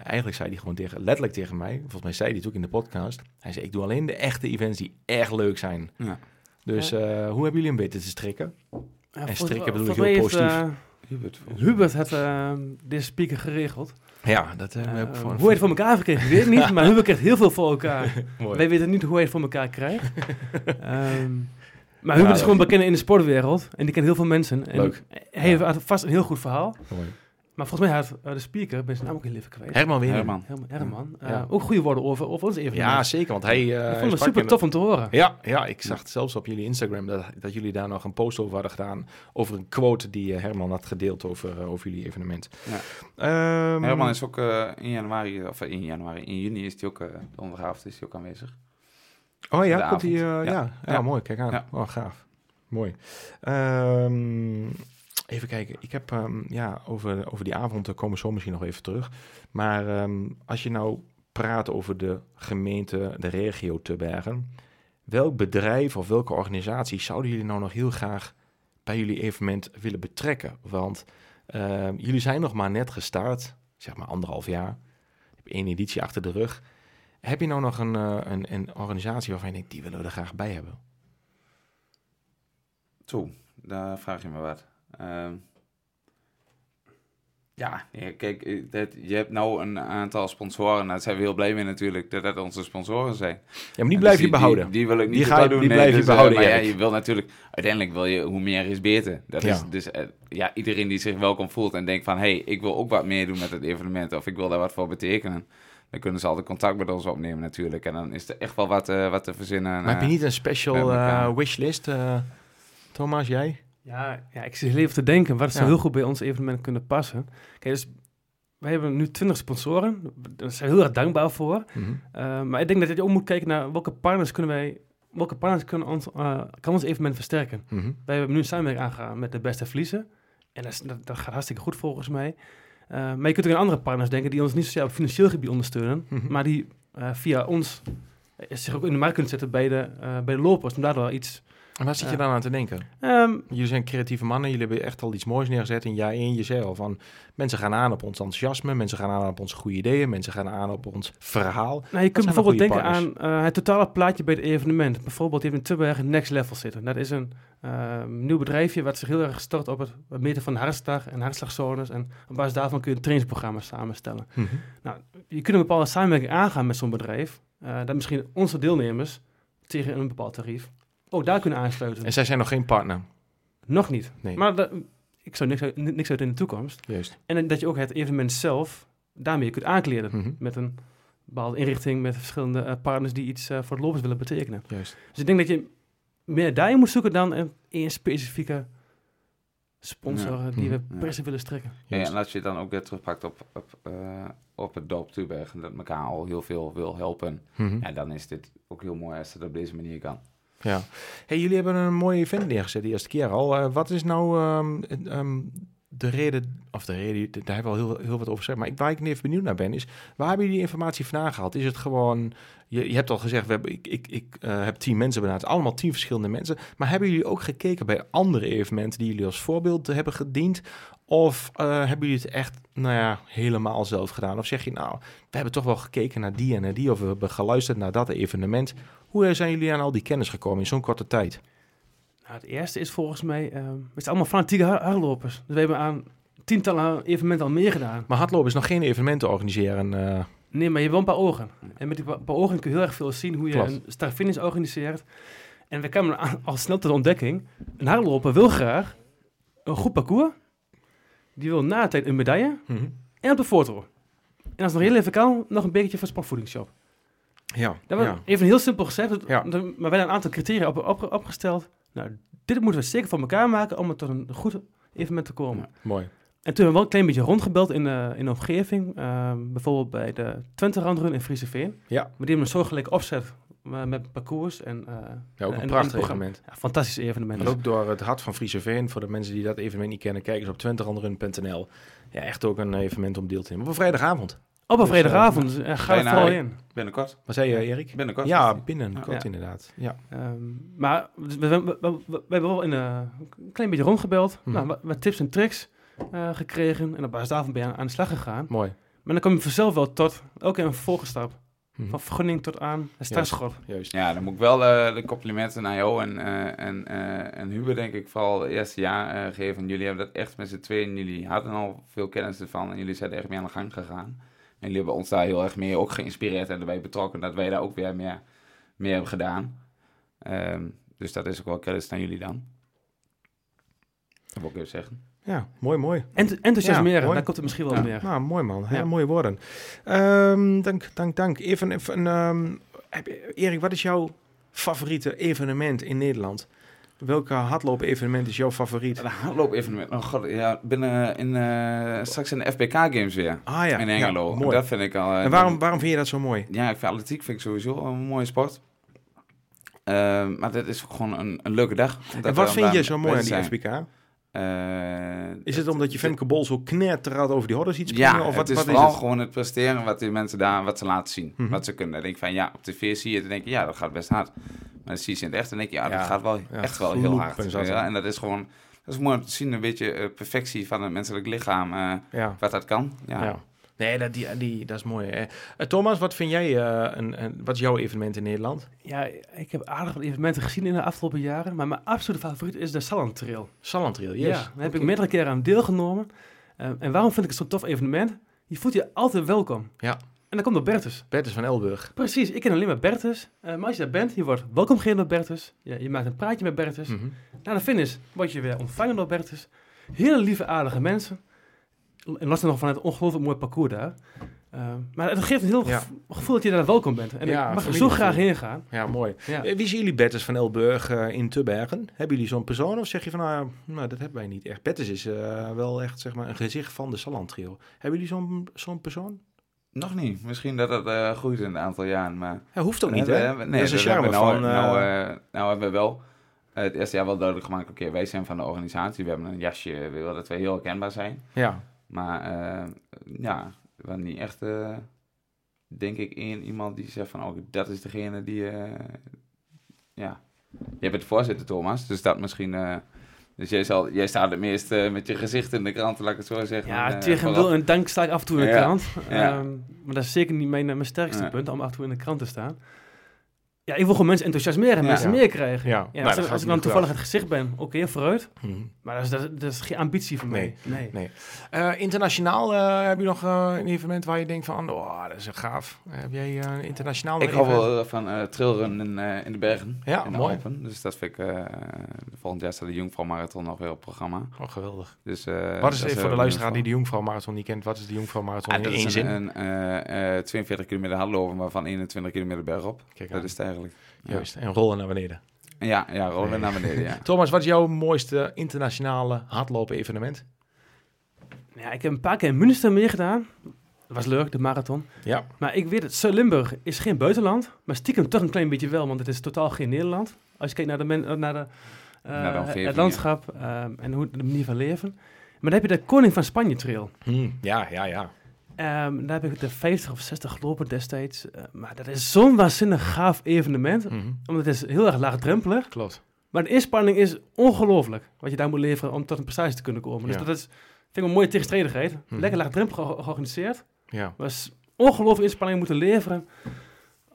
eigenlijk zei hij gewoon tegen, letterlijk tegen mij. Volgens mij zei hij het ook in de podcast. Hij zei, ik doe alleen de echte events die echt leuk zijn. Ja. Dus uh, hoe hebben jullie hem weten te strikken? Ja, En voor- strikken bedoel ik heel positief. Heeft, uh, Hubert. Hubert heeft ehm, deze speaker geregeld. Ja, dat eh, Eh, heb ik voor hoe hij het voor elkaar gekregen, weet ik niet. Maar Hubert krijgt heel veel voor elkaar. Mooi. Wij weten niet hoe hij het voor elkaar krijgt. Ehm, maar Ja, Hubert is gewoon bekend in de sportwereld. En die kent heel veel mensen. En Leuk. Hij heeft vast een heel goed verhaal. Mooi. Maar volgens mij had eh, de speaker, ben zijn naam ook heel even kwijt. Herman weer. Herman. Herman. Herman. Ja. eh, ook goede woorden over, over ons evenement. Ja, zeker, want hij... eh, ik vond het super tof om te horen. Ja, ja, ik zag het zelfs op jullie Instagram dat, dat jullie daar nog een post over hadden gedaan. Over een quote die Herman had gedeeld over, over jullie evenement. Ja. Ehm, Herman is ook eh, in januari, of in januari, in juni is hij ook, eh de onderavond is hij ook aanwezig. Oh ja, komt hij... eh, ja. Ja. Ja, Ja. mooi. Kijk aan. Ja. Oh, gaaf. Mooi. Ehm, even kijken. Ik heb ehm, ja, over, over die avond, daar komen we zo misschien nog even terug. Maar ehm, als je nou praat over de gemeente, de regio te bergen. Welk bedrijf of welke organisatie zouden jullie nou nog heel graag bij jullie evenement willen betrekken? Want ehm, jullie zijn nog maar net gestart, zeg maar anderhalf jaar. Je hebt één editie achter de rug. Heb je nou nog een, eh, een, een organisatie waarvan je denkt, die willen we er graag bij hebben? Zo, daar vraag je me wat. Ehm, ja, kijk, eh, dat, je hebt nou een aantal sponsoren. Daar zijn we heel blij mee natuurlijk, dat dat onze sponsoren zijn. Ja, maar die blijf dus je behouden. Die, die wil ik niet Die ga je- doen. die nee, blijf je dus, eh, behouden, maar ja, je wil natuurlijk, uiteindelijk wil je, hoe meer is beter. Dat Ja. is dus, eh, ja, iedereen die zich welkom voelt en denkt van, hé, hey, ik wil ook wat meer doen met het evenement. Of ik wil daar wat voor betekenen. Dan kunnen ze altijd contact met ons opnemen natuurlijk. En dan is er echt wel wat, wat te verzinnen. Maar heb je niet een special wishlist, Thomas, jij? Ja, ja, ik zit heel even te denken, wat zou Ja. heel goed bij ons evenement kunnen passen. Kijk, dus wij hebben nu 20 sponsoren. Daar zijn we heel erg dankbaar voor. Uh, maar ik denk dat je ook moet kijken naar welke partners kunnen wij, welke partners kunnen ons, uh, kan ons evenement versterken. Mhm. Wij hebben nu een samenwerking aangegaan met de beste verliezen. En dat, is, dat, dat gaat hartstikke goed volgens mij. Uh, maar je kunt ook aan andere partners denken die ons niet zozeer op financieel gebied ondersteunen, Mhm. maar die via ons eh, zich ook in de markt kunnen zetten bij de, bij de lopers, om daardoor iets... En waar zit je Ja. dan aan te denken? Um, Jullie zijn creatieve mannen, jullie hebben echt al iets moois neergezet in jaar één. Je zei al van, mensen gaan aan op ons enthousiasme, mensen gaan aan op onze goede ideeën, mensen gaan aan op ons verhaal. Nou, je kunt bijvoorbeeld denken aan uh, het totale plaatje bij het evenement. Bijvoorbeeld, je hebt in Next Level zitten. Dat is een uh, nieuw bedrijfje wat zich heel erg stort op het meten van hartslag en hartslagzones. En op basis daarvan kun je een trainingsprogramma samenstellen. Mhm. Nou, je kunt een bepaalde samenwerking aangaan met zo'n bedrijf. Uh, dat misschien onze deelnemers tegen een bepaald tarief ook daar kunnen aansluiten. En zij zijn nog geen partner. Nog niet. Nee. Maar dat, ik zou niks uit, niks uit in de toekomst. Juist. En dat je ook het evenement zelf daarmee kunt aankleden. Mhm. Met een bepaalde inrichting, met verschillende uh, partners die iets uh, voor de lopers willen betekenen. Juist. Dus ik denk dat je meer daarin moet zoeken dan een specifieke sponsor Ja. die we Mhm. per se willen strekken. Ja, en als je het dan ook weer terugpakt op, op, uh, op het dorp Tuberg en dat elkaar al heel veel wil helpen, Mhm. ja, dan is dit ook heel mooi als het op deze manier kan. Ja. Hey, jullie hebben een mooi event neergezet de eerste keer al. Uh, wat is nou um, um, de reden, of de reden, daar hebben we al heel, heel wat over gezegd, maar ik, waar ik even benieuwd naar ben, is waar hebben jullie die informatie vandaan gehaald? Is het gewoon, je, je hebt al gezegd, we hebben, ik, ik, ik uh, heb tien mensen benaderd, allemaal tien verschillende mensen, maar hebben jullie ook gekeken bij andere evenementen die jullie als voorbeeld hebben gediend? Of uh, hebben jullie het echt, nou ja, helemaal zelf gedaan? Of zeg je, nou, we hebben toch wel gekeken naar die en naar die, of we hebben geluisterd naar dat evenement. Hoe zijn jullie aan al die kennis gekomen in zo'n korte tijd? Nou, het eerste is volgens mij, uh, we zijn allemaal fanatieke hardlopers. Dus we hebben aan tientallen evenementen al meegedaan. Maar hardlopen is nog geen evenementen organiseren. Uh... Nee, maar je hebt wel een paar ogen. En met die paar ogen kun je heel erg veel zien hoe je Klopt. een start-finish organiseert. En we kwamen al snel tot de ontdekking, een hardloper wil graag een goed parcours. Die wil na de tijd een medaille Mm -hmm. en op de foto. En als het nog heel even kan, nog een bekertje van sportvoedingsshop. Ja, Dat was ja. even heel simpel gezegd, Ja. maar hebben een aantal criteria op, op, opgesteld. Nou, dit moeten we zeker voor elkaar maken om er tot een goed evenement te komen. Ja. Mooi. En toen hebben we wel een klein beetje rondgebeld in de, in de omgeving. Ehm, bijvoorbeeld bij de Twente Randrun in Frieseveen. Ja. Maar die hebben een soortgelijke opzet uh, met parcours. En, uh, Ja, ook en- een en prachtig evenement. Ja, fantastisch evenement. En ook door het hart van Friese Veen, voor de mensen die dat evenement niet kennen, kijk eens op twenterandrun.nl. Ja, echt ook een evenement om deel te nemen. Op een vrijdagavond. Op een Dus, vrijdagavond. uh, ga er vooral in. Binnenkort. Wat zei je, Erik? Binnenkort. Ja, binnenkort Ja. inderdaad. Ja. Ehm, maar we, we, we, we- we hebben wel in, uh, een klein beetje rondgebeld. Mhm. Nou, wat, tips en tricks uh, gekregen. En op basis daarvan ben je aan, aan de slag gegaan. Mooi. Maar dan kom je vanzelf wel tot ook een vervolgstap. Mhm. Van vergunning tot aan het startschot. Juist. Ja, dan moet ik wel eh, de complimenten naar jou en, eh, en, eh, en Hubert, denk ik, vooral het eerste jaar eh, geven. Jullie hebben dat echt met z'n tweeën, jullie hadden al veel kennis ervan en jullie zijn er echt mee aan de gang gegaan. En jullie hebben ons daar heel erg mee ook geïnspireerd en erbij betrokken dat wij daar ook weer meer, meer hebben gedaan. Ehm, dus dat is ook wel credits naar jullie dan. Dat wil ik even zeggen. Ja, mooi, mooi. Ent enthousiasmeren, Ja, daar komt het misschien wel Ja. meer. Nou, mooi man. Heel Ja. mooie woorden. Ehm, dank, dank, dank. Even, even ehm, je- Erik, wat is jouw favoriete evenement in Nederland? Welke hardloop-evenement is jouw favoriet? De hardloop-evenement. Oh god, ja, binnen in, eh, straks in de FBK-games weer. Ah ja, in Engelo. ja, mooi. dat vind ik al... eh, en waarom, waarom vind je dat zo mooi? Ja, ik vind atletiek vind ik sowieso een mooie sport. Ehm, maar dit is gewoon een, een leuke dag. En wat vind je zo mooi aan die. FBK? Eh, Is het omdat je Femke Bol zo knetterhard over die hordes ziet springen? Ja, of wat, het is wat vooral het? gewoon het presteren wat die mensen daar, wat ze laten zien. Mhm. Wat ze kunnen. Dan denk ik van, ja, op tv zie je het en denk je, ja, dat gaat best hard. Maar dan zie je ze in het echt en denk je, ja, Ja, dat gaat wel ja, echt wel heel hard. Ja, en dat is gewoon, dat is mooi om te zien, een beetje eh, perfectie van het menselijk lichaam, eh, wat dat kan. Ja. Nee, dat, die, die, dat is mooi. Hè. Eh, Thomas, wat vind jij, eh, een, een, wat is jouw evenement in Nederland? Ja, ik heb aardig wat evenementen gezien in de afgelopen jaren, maar mijn absolute favoriet is de Salland Trail. Sallandtrail, yes. Ja, daar heb ik meerdere keren aan deelgenomen. Eh, en waarom vind ik het zo'n tof evenement? Je voelt je altijd welkom. Ja. En dan komt door Bertus. Bertus van Elburg. Precies, ik ken alleen maar Bertus. Maar als je daar bent, je wordt welkom geheten door Bertus. Je, je maakt een praatje met Bertus. Mhm. Na de finish word je weer ontvangen door Bertus. Hele lieve, aardige mensen. En los nog van het ongelooflijk mooi parcours daar. Eh, maar het geeft een heel Ja. gevo- gevoel dat je daar welkom bent. En Ja, ik mag er zo graag heen gaan. Ja, mooi. Ja. Eh, Wie zien jullie Bertus van Elburg eh, in Tubbergen? Hebben jullie zo'n persoon of zeg je van, nou, nou dat hebben wij niet echt. Bertus is eh, wel echt zeg maar, een gezicht van de Sallandtrail. Hebben jullie zo'n zo'n persoon? Nog niet. Misschien dat het eh, groeit in een aantal jaren, maar... Ja, hoeft ook niet, hè? nee, dat is een dat hebben charme we van... nou, nou, eh, nou hebben we wel het eerste jaar wel duidelijk gemaakt... oké, wij zijn van de organisatie. We hebben een jasje, we willen dat we heel herkenbaar zijn. ja, Maar eh, ja, we niet echt, eh, denk ik, één iemand die zegt van... oh, dat is degene die... eh, ja, jij bent voorzitter, Thomas. Dus dat misschien... dus jij, zal, jij staat het meest met je gezicht in de krant, laat ik het zo zeggen. Ja, tegen wil en dank sta ik af en toe in de Ja. krant. Ja. Ehm, maar dat is zeker niet mijn, mijn sterkste punt, om af en toe in de krant te staan. Ja, ik wil gewoon mensen enthousiasmeren en Ja. mensen Ja. meer krijgen. Ja. Ja, Nou, als, ik- gaat als ik dan toevallig het gezicht ben, oké, vooruit. mhm. Maar dat is, dat, is- dat is geen ambitie voor mij. Nee. Nee. Eh, internationaal eh, heb je nog eh, een evenement waar je denkt van, oh, dat is een gaaf. heb jij internationaal Ik hou wel van eh trailrunnen in, eh, in de bergen. Ja, in de mooi. Alpen. Dus dat vind ik... eh, volgend jaar staat de Jungfrau Marathon nog weer op programma. Oh, geweldig. Dus, eh, wat is dat even voor de luisteraar die de Jongvrouw Marathon niet kent, wat is de Jongvrouw Marathon Ah, in dat één is zin? een, een eh, eh, 42 kilometer hardlopen, waarvan 21 kilometer bergop. Kijk Dat is het eigenlijk. Ja. Juist, en rollen naar beneden. Ja, ja rollen naar beneden, ja. Thomas, wat is jouw mooiste internationale hardlopen evenement? Ja, ik heb een paar keer in Münster meegedaan. Dat was leuk, de marathon. Ja. Maar ik weet het, Zuid-Limburg is geen buitenland. Maar stiekem toch een klein beetje wel, want het is totaal geen Nederland. Als je kijkt naar, de men, eh, naar, de, eh, Naar de omgeving, het landschap ehm, en hoe, de manier van leven. Maar dan heb je de Koning van Spanje trail. Hm, ja, ja, ja. Ehm, daar heb ik de 50 of 60 gelopen destijds. Eh, maar dat is zo'n waanzinnig gaaf evenement. Mhm. Omdat het is heel erg laagdrempelig. Klopt. Maar de inspanning is ongelooflijk. Wat je daar moet leveren om tot een prestatie te kunnen komen. Dus dat is, vind ik een mooie tegenstrijdigheid. Mhm. Lekker laagdrempelig ge- georganiseerd. Ja. Maar is ongelooflijke inspanning moeten leveren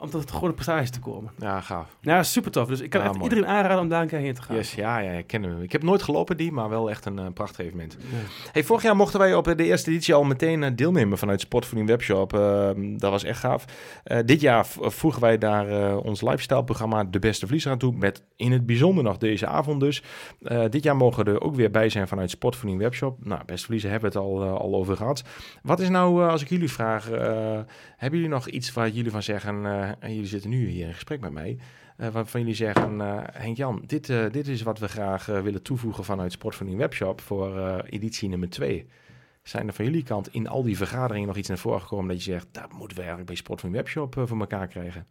om tot goede prestatie te komen. ja, gaaf. Ja, super tof. Dus ik kan Ja, echt mooi. iedereen aanraden om daar een keer heen te gaan. Yes, ja, ja, ik ken hem. Ik heb nooit gelopen die, maar wel echt een eh, prachtig evenement. Hey, vorig jaar mochten wij op de eerste editie al meteen eh, deelnemen vanuit Sportvoeding Webshop. Ehm, dat was echt gaaf. Eh, dit jaar voegen wij daar eh, ons lifestyle-programma De Beste Vliezer aan toe. Met in het bijzonder nog deze avond dus. Eh, dit jaar mogen we er ook weer bij zijn vanuit Sportvoeding Webshop. Nou, Beste Vliezer hebben we het al, eh, al over gehad. Wat is nou, eh, als ik jullie vraag, eh, hebben jullie nog iets waar jullie van zeggen... eh, en jullie zitten nu hier in gesprek met mij... eh, waarvan jullie zeggen, eh Henk-Jan, dit, dit is wat we graag willen toevoegen vanuit Sportvoeding Webshop voor editie nummer 2. Zijn er van jullie kant in al die vergaderingen nog iets naar voren gekomen dat je zegt, dat moeten we eigenlijk bij Sportvoeding Webshop voor elkaar krijgen?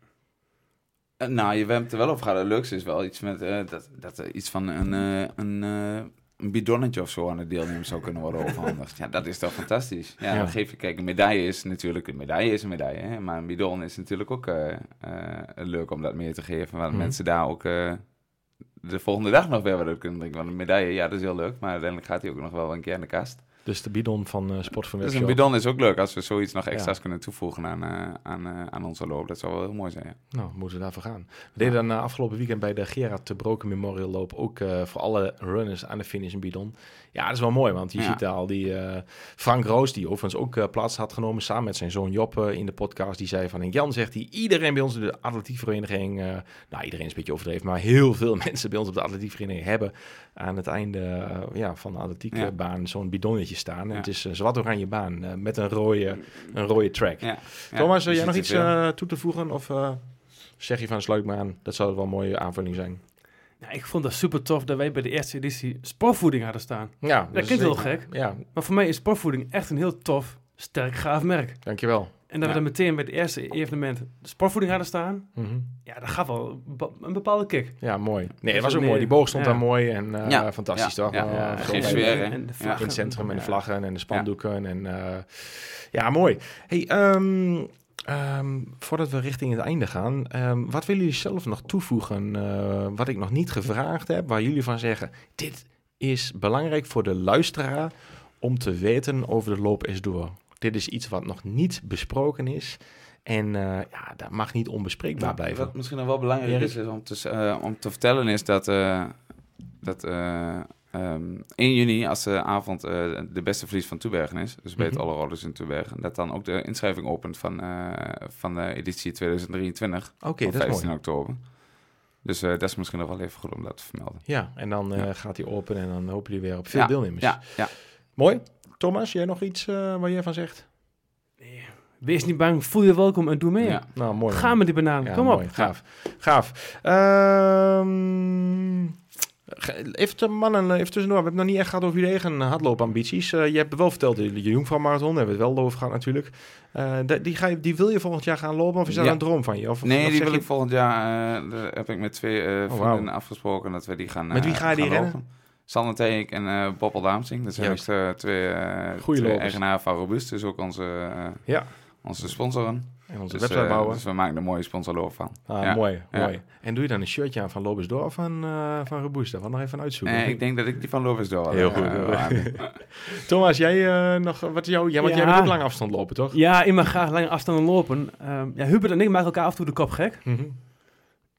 Nou, je het er wel over. Het leukste is wel iets met dat, dat iets van een, een, een bidonnetje of zo aan het deelnemen zou kunnen worden overhandigd. ja, dat is toch fantastisch. Ja, geef je, kijk, een medaille is natuurlijk, een medaille is een medaille, hè, maar een bidon is natuurlijk ook eh, eh, leuk om dat mee te geven, want Mhm. mensen daar ook eh, de volgende dag nog weer wat kunnen drinken. Want een medaille, ja, dat is heel leuk, maar uiteindelijk gaat hij ook nog wel een keer in de kast. Dus de bidon van eh Sport van Dus Webshop. een bidon is ook leuk als we zoiets nog extra's Ja. kunnen toevoegen aan, eh, aan, eh, aan onze loop. Dat zou wel heel mooi zijn. Ja. Nou, moeten we daarvoor gaan. We deden dan afgelopen weekend bij de Gerard de Broken Memorial Loop ook voor alle runners aan de finish een bidon. Ja, dat is wel mooi, want je Ja. ziet al die eh, Frank Roos, die overigens ook eh, plaats had genomen samen met zijn zoon Joppe in de podcast. Die zei van, en Jan zegt hij, iedereen bij ons in de atletiekvereniging, eh, nou iedereen is een beetje overdreven, maar heel veel mensen bij ons op de atletiekvereniging hebben aan het einde eh, ja, van de atletiekbaan zo'n bidonnetje staan. En het is een zwart oranje baan eh, met een rode, een rode track. Thomas, wil je jij nog iets eh, toe te voegen? Of eh, zeg je van sluit maar aan? Dat zou wel een mooie aanvulling zijn. Ja, ik vond het super tof dat wij bij de eerste editie sportvoeding hadden staan. Ja, Dat klinkt heel gek. Ja, Maar voor mij is sportvoeding echt een heel tof, sterk, gaaf merk. dankjewel. En dat Ja. we dan meteen bij het eerste evenement de sportvoeding hadden staan, Mhm. ja, dat gaf wel een bepa- een bepaalde kick. Ja, mooi. Nee, het was ook nee, mooi. Die boog stond ja. daar mooi en eh, Ja, fantastisch ja, toch? ja. Wel, Ja, eh, sfeer, hè? en de vlaggen. in het centrum en de vlaggen en de spandoeken. En, eh, ja, mooi. Hey, ehm, ehm, voordat we richting het einde gaan, ehm, wat willen jullie zelf nog toevoegen? eh, wat ik nog niet gevraagd heb, waar jullie van zeggen: dit is belangrijk voor de luisteraar om te weten over de loop is door. Dit is iets wat nog niet besproken is. En eh, ja, dat mag niet onbespreekbaar Nou, blijven. Wat misschien nog wel belangrijk is, is om, te, eh, om te vertellen is dat, dat eh, ehm, 1 juni, als de avond eh, de beste verlies van Toebergen is, dus bij het Mhm. Alle Roders in Toebergen, dat dan ook de inschrijving opent van, eh, van de editie 2023 Oké, op dat is 15 mooi. oktober. Dus eh, dat is misschien nog wel even goed om dat te vermelden. Ja, en dan eh, Ja. gaat hij open en dan hopen jullie weer op veel Ja, deelnemers. Ja, ja. Mooi. Thomas, jij nog iets eh, waar jij van zegt? Nee. Wees niet bang, voel je welkom en doe mee. Ja. Nou, mooi. Ga met die banaan, Ja, kom mooi. op. Gaaf. Gaaf. Ehm, even, te, mannen, even tussendoor. We hebben het nog niet echt gehad over jullie eigen hardloopambities. Eh je hebt wel verteld, de, de Jungfrau-marathon, daar hebben we het wel over gehad natuurlijk. Eh, de- die, ga je, die wil je volgend jaar gaan lopen of is dat Ja. een droom van je? Of, Nee, die wil je- ik volgend jaar, eh, daar heb ik met twee eh Oh, vrienden afgesproken dat we die gaan Met wie eh, ga je die rennen? lopen. Sander Teek en eh Boppel Daamsing. Dat zijn eh, twee, eh twee eigenaren van Robust, dus ook onze, eh, Ja. onze sponsoren. En onze Dus, website bouwen. dus we maken er een mooie sponsorloop van. Ah, ja. mooi, Ja. mooi. En doe je dan een shirtje aan van Lobes Door of van, eh van nog even uitzoeken. Eh, ik denk dat ik die van Lopers door. Heel eh, goed. Thomas, jij eh, nog, wat jou, ja, want jij Ja. wil ook lang afstand lopen, toch? Ja, ik mag graag lange afstanden lopen. Ehm, ja, Hubert en ik maken elkaar af en toe de kop gek. Mhm. En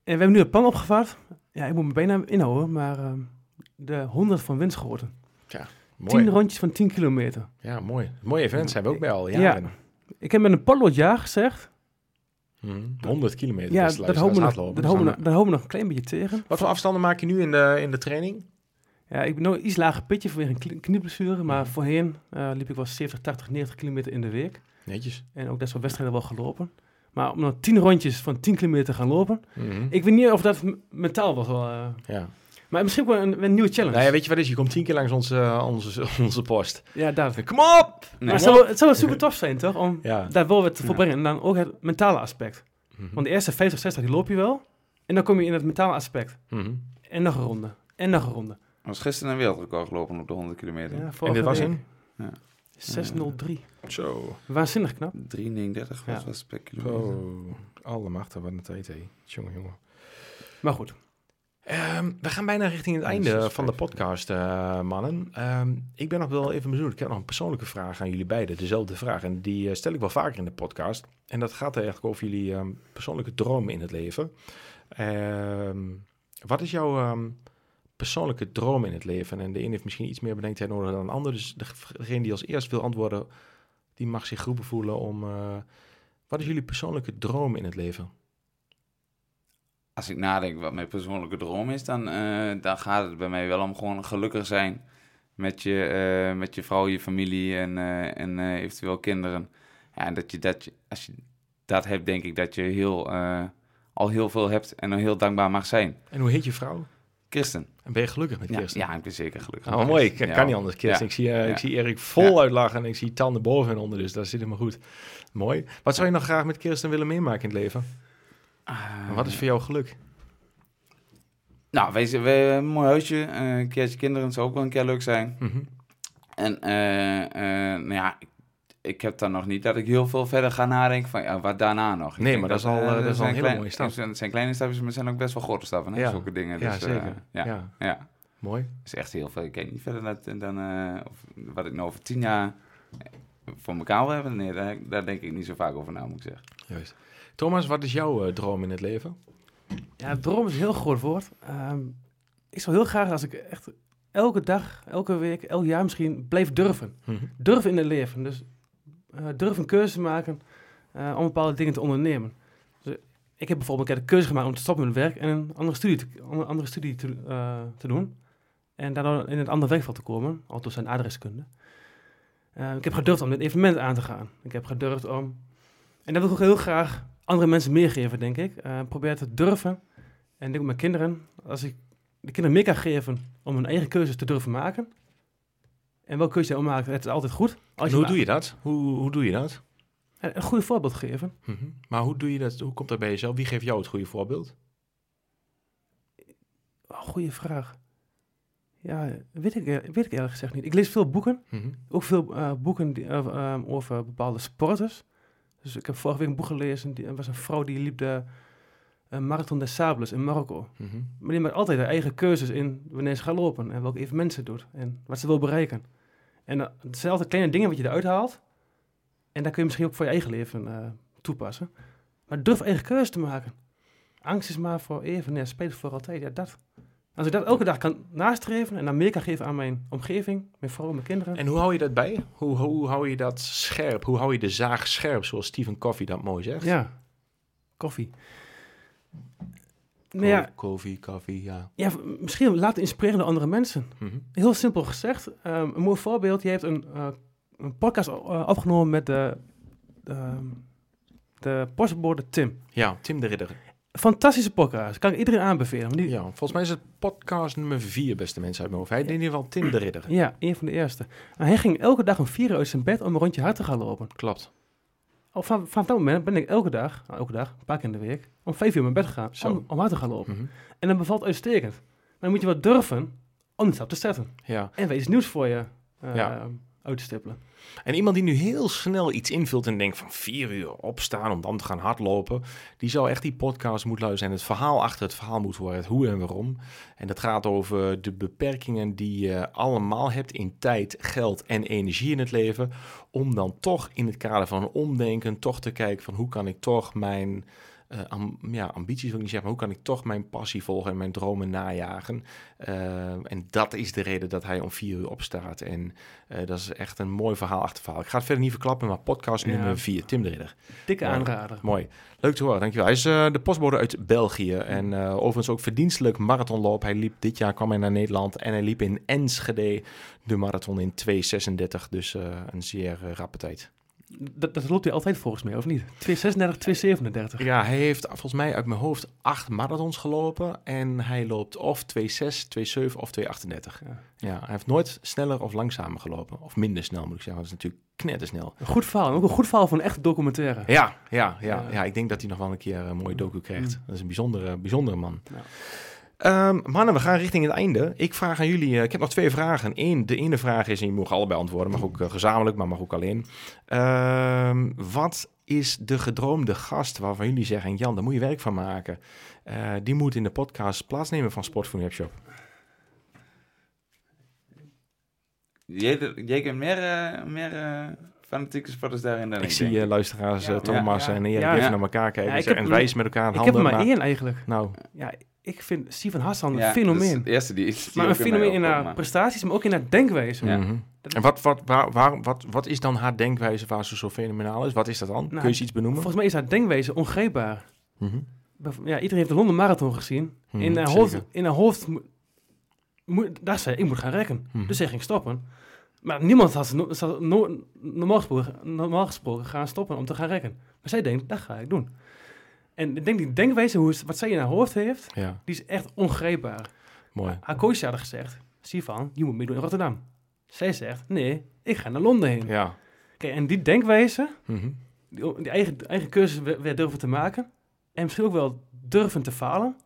we hebben nu een plan opgevat. Ja, ik moet mijn benen inhouden, maar ehm, de 100 van Winschoten. Mooi. 10 rondjes van 10 kilometer. Ja, mooi. Mooie events zijn we ook bij al Ja. Ik heb met een potlood ja gezegd. Mhm. 100 kilometer. Ja, dat houden we, nog, luisteraars, dat, hardlopen. houden we, nog- een klein beetje tegen. Wat voor afstanden maak je nu in de, in de training? Ja, ik ben nog iets lager pitje vanwege een knie- knieblessure. Maar voorheen eh, liep ik wel 70, 80, 90 kilometer in de week. Netjes. En ook dat soort wedstrijden wel gelopen. Maar om dan 10 rondjes van 10 kilometer te gaan lopen. Mhm. Ik weet niet of dat mentaal was wel... eh, Ja. Maar misschien ook wel een, een nieuwe challenge. Nou ja, weet je wat is? Je komt tien keer langs onze, eh, onze, onze post. Ja, dat. Kom op! Nee, maar het zou, wel- het zou super tof zijn, toch? Om Ja. daar wel wat te Ja. volbrengen. En dan ook het mentale aspect. Mhm. Want de eerste 50, 60 die loop je wel. En dan kom je in het mentale aspect. Mhm. En nog een ronde. En nog een ronde. Er was gisteren een wereldrecord gelopen op de 100 kilometer. Ja, En dit was in? 603. Zo. Waanzinnig knap. 3,39 Ja. was was per kilometer. Zo. Alle machten, wat een tijd, hé. Jongen, jongen. Maar goed. Ehm, we gaan bijna richting het einde van de podcast, eh, mannen. Ehm, ik ben nog wel even benieuwd. Ik heb nog een persoonlijke vraag aan jullie beiden. Dezelfde vraag. En die eh, stel ik wel vaker in de podcast. En dat gaat eigenlijk over jullie ehm, persoonlijke dromen in het leven. Wat is jouw persoonlijke droom in het leven? En de een heeft misschien iets meer bedenktijd nodig dan de ander. Dus degene die als eerst wil antwoorden, die mag zich geroepen voelen om... eh, wat is jullie persoonlijke droom in het leven? Als ik nadenk wat mijn persoonlijke droom is, dan, eh, dan gaat het bij mij wel om gewoon gelukkig zijn met je, eh, met je vrouw, je familie en, eh, en eventueel kinderen. Ja, en dat je dat, je- als je dat hebt, denk ik dat je heel, al heel veel hebt en heel dankbaar mag zijn. En hoe heet je vrouw? Kirsten. En ben je gelukkig met Kirsten? ja, ik ben zeker gelukkig. Oh, mooi. Ik kan Ja. niet anders, Kirsten. Ja. Ik, zie, Ja. ik zie Erik vol uitlachen en ik zie tanden boven en onder, dus dat zit helemaal goed. Mooi. Wat zou je nog graag met Kirsten willen meemaken in het leven? En wat is voor jou geluk? Nou, wij hebben een mooi huisje, een keertje kinderen zou ook wel een keer leuk zijn. Mhm. En eh, eh, nou ja, ik, ik heb dan nog niet dat ik heel veel verder ga nadenken van ja, wat daarna nog. Ik Nee, maar dat is al, eh, dat is al een hele klein- mooie stap. Het zijn, kleine stapjes, maar zijn ook best wel grote stappen, hè, Ja. zulke dingen. Ja, Dus, eh, zeker. ja, Ja. ja. Mooi. Is echt heel veel. Ik kijk niet verder dan, dan of wat ik nou over tien jaar voor elkaar wil hebben. Nee, daar, daar denk ik niet zo vaak over na, moet ik zeggen. Juist. Thomas, wat is jouw eh, droom in het leven? Ja, droom is een heel groot woord. Ehm, ik zou heel graag als ik echt elke dag, elke week, elk jaar misschien blijf durven. Mhm. Durven in het leven. Dus eh durven keuzes maken eh, om bepaalde dingen te ondernemen. Dus, ik heb bijvoorbeeld een keer de keuze gemaakt om te stoppen met werk en een andere studie te, een andere studie te, te doen. En daardoor in een ander werkveld te komen, althans zijn adreskunde. Ik heb gedurfd om dit evenement aan te gaan. Ik heb gedurfd om... En dat wil ik ook heel graag andere mensen meegeven, denk ik. Eh, probeer te durven. En ik denk met kinderen, als ik de kinderen meer kan geven om hun eigen keuzes te durven maken. En welke keuze je ook maakt, het is altijd goed. Als En hoe doe je dat? Hoe, hoe doe je dat? Een een goede voorbeeld geven. Mhm. Maar hoe doe je dat? Hoe komt dat bij jezelf? Wie geeft jou het goede voorbeeld? Oh, goede vraag. Ja, weet ik, weet ik eerlijk gezegd niet. Ik lees veel boeken. Mhm. Ook veel eh, boeken die, eh, eh, over bepaalde sporters. Dus ik heb vorige week een boek gelezen. Die, er was een vrouw die liep de eh, Marathon des Sables in Marokko. Mhm. Maar die maakt altijd haar eigen keuzes in wanneer ze gaat lopen. En welke evenement ze doet. En wat ze wil bereiken. En eh, het zijn altijd kleine dingen wat je eruit haalt. En daar kun je misschien ook voor je eigen leven eh, toepassen. Maar durf eigen keuzes te maken. Angst is maar voor even. Nee, spelen voor altijd. Ja, dat. Als ik dat elke dag kan nastreven en dan meer kan geven aan mijn omgeving, mijn vrouw, mijn kinderen. En hoe hou je dat bij? Hoe, hoe hou je dat scherp? Hoe hou je de zaag scherp, zoals Stephen Coffey dat mooi zegt? Ja, koffie. Nou ja, Koffie, koffie, ja. ja, misschien laten inspireren door andere mensen. Mhm. Heel simpel gezegd. ehm, een mooi voorbeeld. Je hebt een, eh, een podcast eh, opgenomen met de, de, de postbode Tim. Ja, Tim de Ridder. Fantastische podcast. Kan ik iedereen aanbevelen. Die, Ja, volgens mij is het podcast nummer vier, beste mensen uit mijn hoofd. Hij deed in ieder geval Tim de Ridder. ja, een van de eerste. En hij ging elke dag om vier uur uit zijn bed om een rondje hard te gaan lopen. Klopt. Al van, vanaf dat moment ben ik elke dag, nou, elke dag, een paar keer in de week, om vijf uur mijn bed gegaan om, om hard te gaan lopen. Mhm. En dat bevalt uitstekend. Maar dan moet je wat durven om die stap te zetten. Ja. En wees nieuws voor je eh, Ja. uit te stippelen. En iemand die nu heel snel iets invult en denkt van vier uur opstaan om dan te gaan hardlopen, die zou echt die podcast moeten luisteren. En het verhaal achter het verhaal moet horen, het hoe en waarom. En dat gaat over de beperkingen die je allemaal hebt in tijd, geld en energie in het leven. Om dan toch in het kader van omdenken toch te kijken van hoe kan ik toch mijn eh, am- ja, ambities wil ik niet zeggen, maar hoe kan ik toch mijn passie volgen en mijn dromen najagen. Eh, en dat is de reden dat hij om vier uur opstaat. En eh, dat is echt een mooi verhaal achter verhaal. Ik ga het verder niet verklappen, maar podcast Ja. nummer vier, Tim de Ridder. Dikke aanrader. Mooi. Leuk te horen, dankjewel. Hij is de postbode uit België en overigens ook verdienstelijk marathonloop. Hij liep dit jaar, kwam hij naar Nederland en hij liep in Enschede de marathon in 2.36, dus een zeer rappe tijd. Dat, dat loopt hij altijd volgens mij, of niet? 236, 237. Ja, hij heeft volgens mij uit mijn hoofd acht marathons gelopen en hij loopt of 2.6, 2.7 of 2.38. Ja. Ja, hij heeft nooit sneller of langzamer gelopen. Of minder snel moet ik zeggen, dat is natuurlijk knettersnel. Een goed verhaal. Ook een goed verhaal van een echte documentaire. Ja, ja, ja, Ja. ja. Ik denk dat hij nog wel een keer een mooie docu krijgt. Mm. Dat is een bijzondere, bijzondere man. Ja. Ehm, mannen, we gaan richting het einde. Ik vraag aan jullie, eh, ik heb nog twee vragen. Eén, de ene vraag is, en je mag allebei antwoorden, mag ook eh, gezamenlijk, maar mag ook alleen. Ehm, wat is de gedroomde gast waarvan jullie zeggen, Jan, daar moet je werk van maken. Eh, die moet in de podcast plaatsnemen van Sport voor Webshop. Jij, jij kent meer, eh, meer fanatieke sporters daarin dan ik, Ik zie denk ik. luisteraars, Ja. Thomas Ja. en Erik Ja. even Ja. naar elkaar kijken Ja, ik en heb- wijzen met elkaar aan Ik handen. heb er maar maar- één eigenlijk. Nou, Ja, ik vind Steven Hassan Ja, een fenomeen. dat is de eerste die, die maar een fenomeen in haar maar- prestaties, maar ook in haar denkwijze. Ja. mhm. En wat, wat, waar, waar, wat, wat is dan haar denkwijze waar ze zo fenomenaal is? Wat is dat dan? Kun je eens iets benoemen? Volgens mij is haar denkwijze ongreepbaar. Mhm. Ja, iedereen heeft de Londen Marathon gezien. Mhm, in, haar hoofd, in haar hoofd mo- mo- dacht zij, ik moet gaan rekken. Dus zij ging stoppen. Maar niemand had ze no- ze had no- normaal, gesproken, normaal gesproken gaan stoppen om te gaan rekken. Maar zij denkt, dat ga ik doen. En ik denk die denkwijze, hoe, wat zij in haar hoofd heeft, Ja, die is echt ongreepbaar. mooi. Haar coach had gezegd, Sivan, je moet meedoen in Rotterdam. Zij zegt, nee, ik ga naar Londen heen. Ja. Kijk, en die denkwijze, Mhm. die, die eigen, eigen keuzes weer durven te maken. En misschien ook wel durven te falen.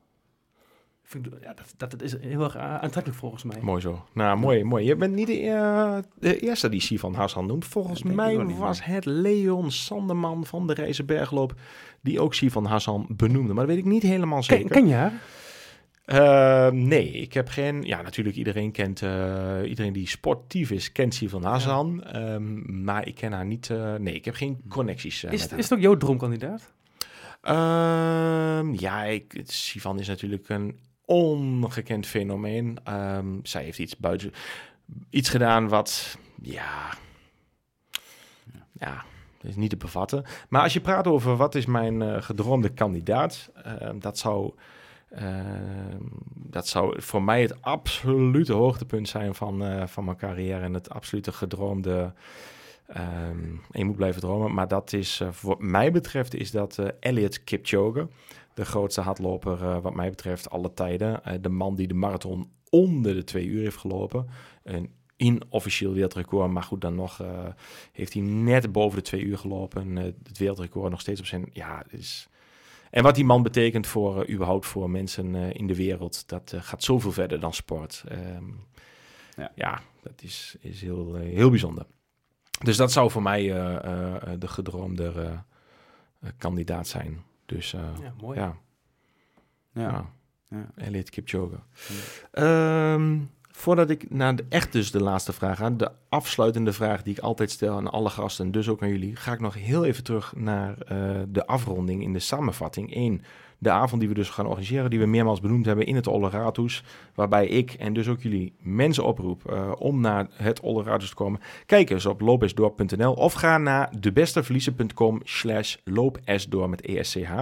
Vind ik, ja, dat, dat is heel erg a- aantrekkelijk volgens mij. Mooi zo. Nou, mooi, mooi. Je bent niet de, eh, de eerste die Sivan Hassan noemt. Volgens mij niet, was het Leon Sanderman van de Reizenbergloop die ook Sivan Hassan benoemde. Maar dat weet ik niet helemaal zeker. ken je haar? Eh, nee, ik heb geen... Ja, natuurlijk iedereen kent... eh, iedereen die sportief is, kent Sivan Hazan. Ehm, maar ik ken haar niet... eh, nee, ik heb geen connecties eh, Is, is het ook jouw droomkandidaat? Ehm, ja, ik, Sivan is natuurlijk een ongekend fenomeen. Ehm, zij heeft iets buiten... Iets gedaan wat... Ja... Ja... Is niet te bevatten. Maar als je praat over wat is mijn eh, gedroomde kandidaat, ehm, dat zou ehm, dat zou voor mij het absolute hoogtepunt zijn van, eh, van mijn carrière en het absolute gedroomde. en je moet blijven dromen, maar dat is eh, voor mij betreft is dat eh Elliot Kipchoge, de grootste hardloper eh, wat mij betreft alle tijden. Eh, de man die de marathon onder de twee uur heeft gelopen. Een inofficieel wereldrecord, maar goed, dan nog eh, heeft hij net boven de twee uur gelopen. Eh, het wereldrecord nog steeds op zijn... Ja, is... En wat die man betekent voor überhaupt voor mensen in de wereld, dat gaat zoveel verder dan sport. Ehm, ja. Ja. dat is, is heel, heel bijzonder. Dus dat zou voor mij de gedroomde kandidaat zijn. Dus eh, Ja, mooi. ja, Ja. ja. Elliot Kipchoge. Ehm, voordat ik naar de, echt dus de laatste vraag ga, de afsluitende vraag die ik altijd stel aan alle gasten, dus ook aan jullie, ga ik nog heel even terug naar eh, de afronding in de samenvatting. Eén, de avond die we dus gaan organiseren, die we meermaals benoemd hebben in het Oleratus, waarbij ik en dus ook jullie mensen oproep eh, om naar het Oleratus te komen. Kijk eens op loopesdorp.nl of ga naar debesteverliezen.com slash loopesdoor met ESCH.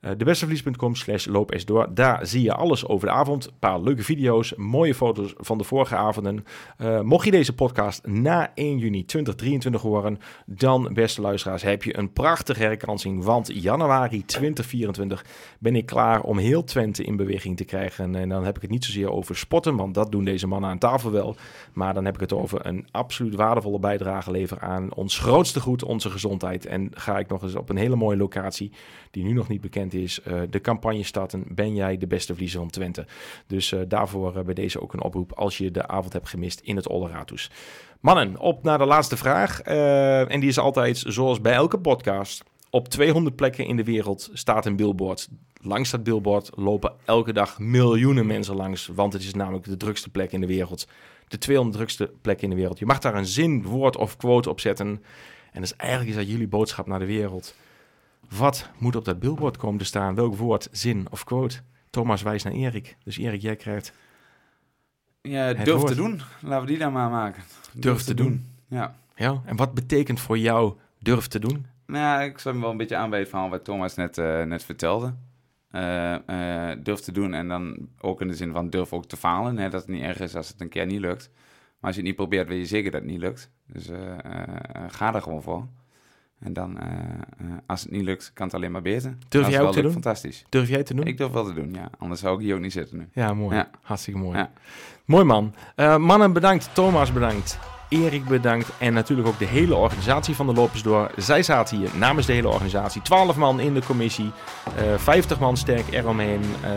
Uh, debesteverlies.com slash loopesdoor. Daar zie je alles over de avond. Een paar leuke video's, mooie foto's van de vorige avonden. Uh, mocht je deze podcast na 1 juni 2023 horen, dan, beste luisteraars, heb je een prachtige herkansing. Want januari 2024 ben ik klaar om heel Twente in beweging te krijgen. En dan heb ik het niet zozeer over sporten, want dat doen deze mannen aan tafel wel. Maar dan heb ik het over een absoluut waardevolle bijdrage leveren aan ons grootste goed, onze gezondheid. En ga ik nog eens op een hele mooie locatie, die nu nog niet bekend is, uh, de campagne starten. Ben jij de beste verliezer van Twente? Dus uh, daarvoor uh, bij deze ook een oproep als je de avond hebt gemist in het Oleratus. Mannen, op naar de laatste vraag. En die is altijd, zoals bij elke podcast, op 200 plekken in de wereld staat een billboard. Langs dat billboard lopen elke dag miljoenen mensen langs, want het is namelijk de drukste plek in de wereld. De 200 drukste plek in de wereld. Je mag daar een zin, woord of quote op zetten. En dus eigenlijk is dat jullie boodschap naar de wereld. Wat moet op dat billboard komen te staan? Welk woord, zin of quote? Thomas wijst naar Erik. Dus Erik, jij krijgt... Ja, durf te doen. Laten we die dan maar maken. Durf, durf te doen. doen. Ja. ja. En wat betekent voor jou durf te doen? Nou ja, ik sluit me wel een beetje aan bij het verhaal wat Thomas net, uh, net vertelde. Uh, uh, durf te doen en dan ook in de zin van durf ook te falen. Hè, dat het niet erg is als het een keer niet lukt. Maar als je het niet probeert, wil je zeker dat het niet lukt. Dus ga er gewoon voor. En dan, als het niet lukt, kan het alleen maar beter. Durf jij ook te doen? Fantastisch. Durf jij te doen? Ik durf wel te doen, ja. Anders zou ik hier ook niet zitten nu. Ja, mooi. Ja. Hartstikke mooi. Ja. Mooi man. Uh, mannen, bedankt. Thomas, bedankt. Erik bedankt en natuurlijk ook de hele organisatie van de Lopers door. Zij zaten hier namens de hele organisatie. 12 man in de commissie, uh, 50 man sterk eromheen. Uh,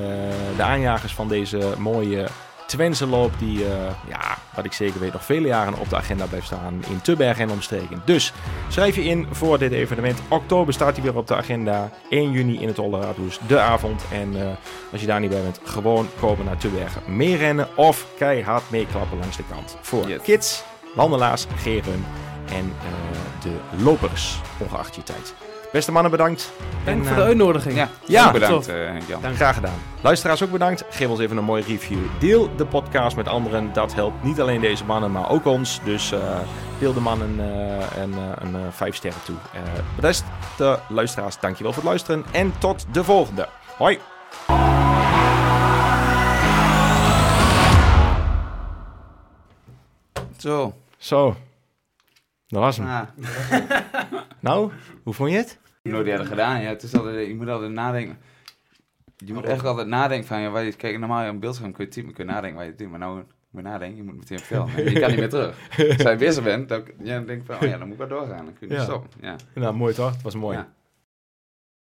de aanjagers van deze mooie Twentse loop die, uh, ja, wat ik zeker weet, nog vele jaren op de agenda blijft staan in Tubberg en omstreken. Dus schrijf je in voor dit evenement. Oktober staat hij weer op de agenda. 1 juni in het Olleradhoes, de avond. En uh, als je daar niet bij bent, gewoon komen naar Tubberg. Meerennen of keihard meeklappen langs de kant. Voor yes. kids, wandelaars, geren en uh, de lopers, ongeacht je tijd. Beste mannen, bedankt. Dank en, voor de uitnodiging. Ja, ja bedankt. Uh, Dank. Graag gedaan. Luisteraars ook bedankt. Geef ons even een mooie review. Deel de podcast met anderen. Dat helpt niet alleen deze mannen, maar ook ons. Dus uh, deel de mannen uh, een, een, een vijf sterren toe. Uh, rest de luisteraars, dankjewel voor het luisteren. En tot de volgende. Hoi. Zo. Zo. Dat was hem. Ah. nou, hoe vond je het? Nooit eerder gedaan. Ja, het is altijd, je moet altijd nadenken. Je moet echt altijd nadenken van, ja, waar je, kijk, normaal een beeldscherm kun je tien kun je nadenken waar je het doet, maar nou moet je nadenken, je moet meteen vertellen. Je kan niet meer terug. Als je bezig bent, dan, ja, dan denk ik van, oh ja, dan moet ik wel doorgaan, dan kun je ja. niet stoppen. Ja. Nou, mooi toch? Het was mooi. Ja.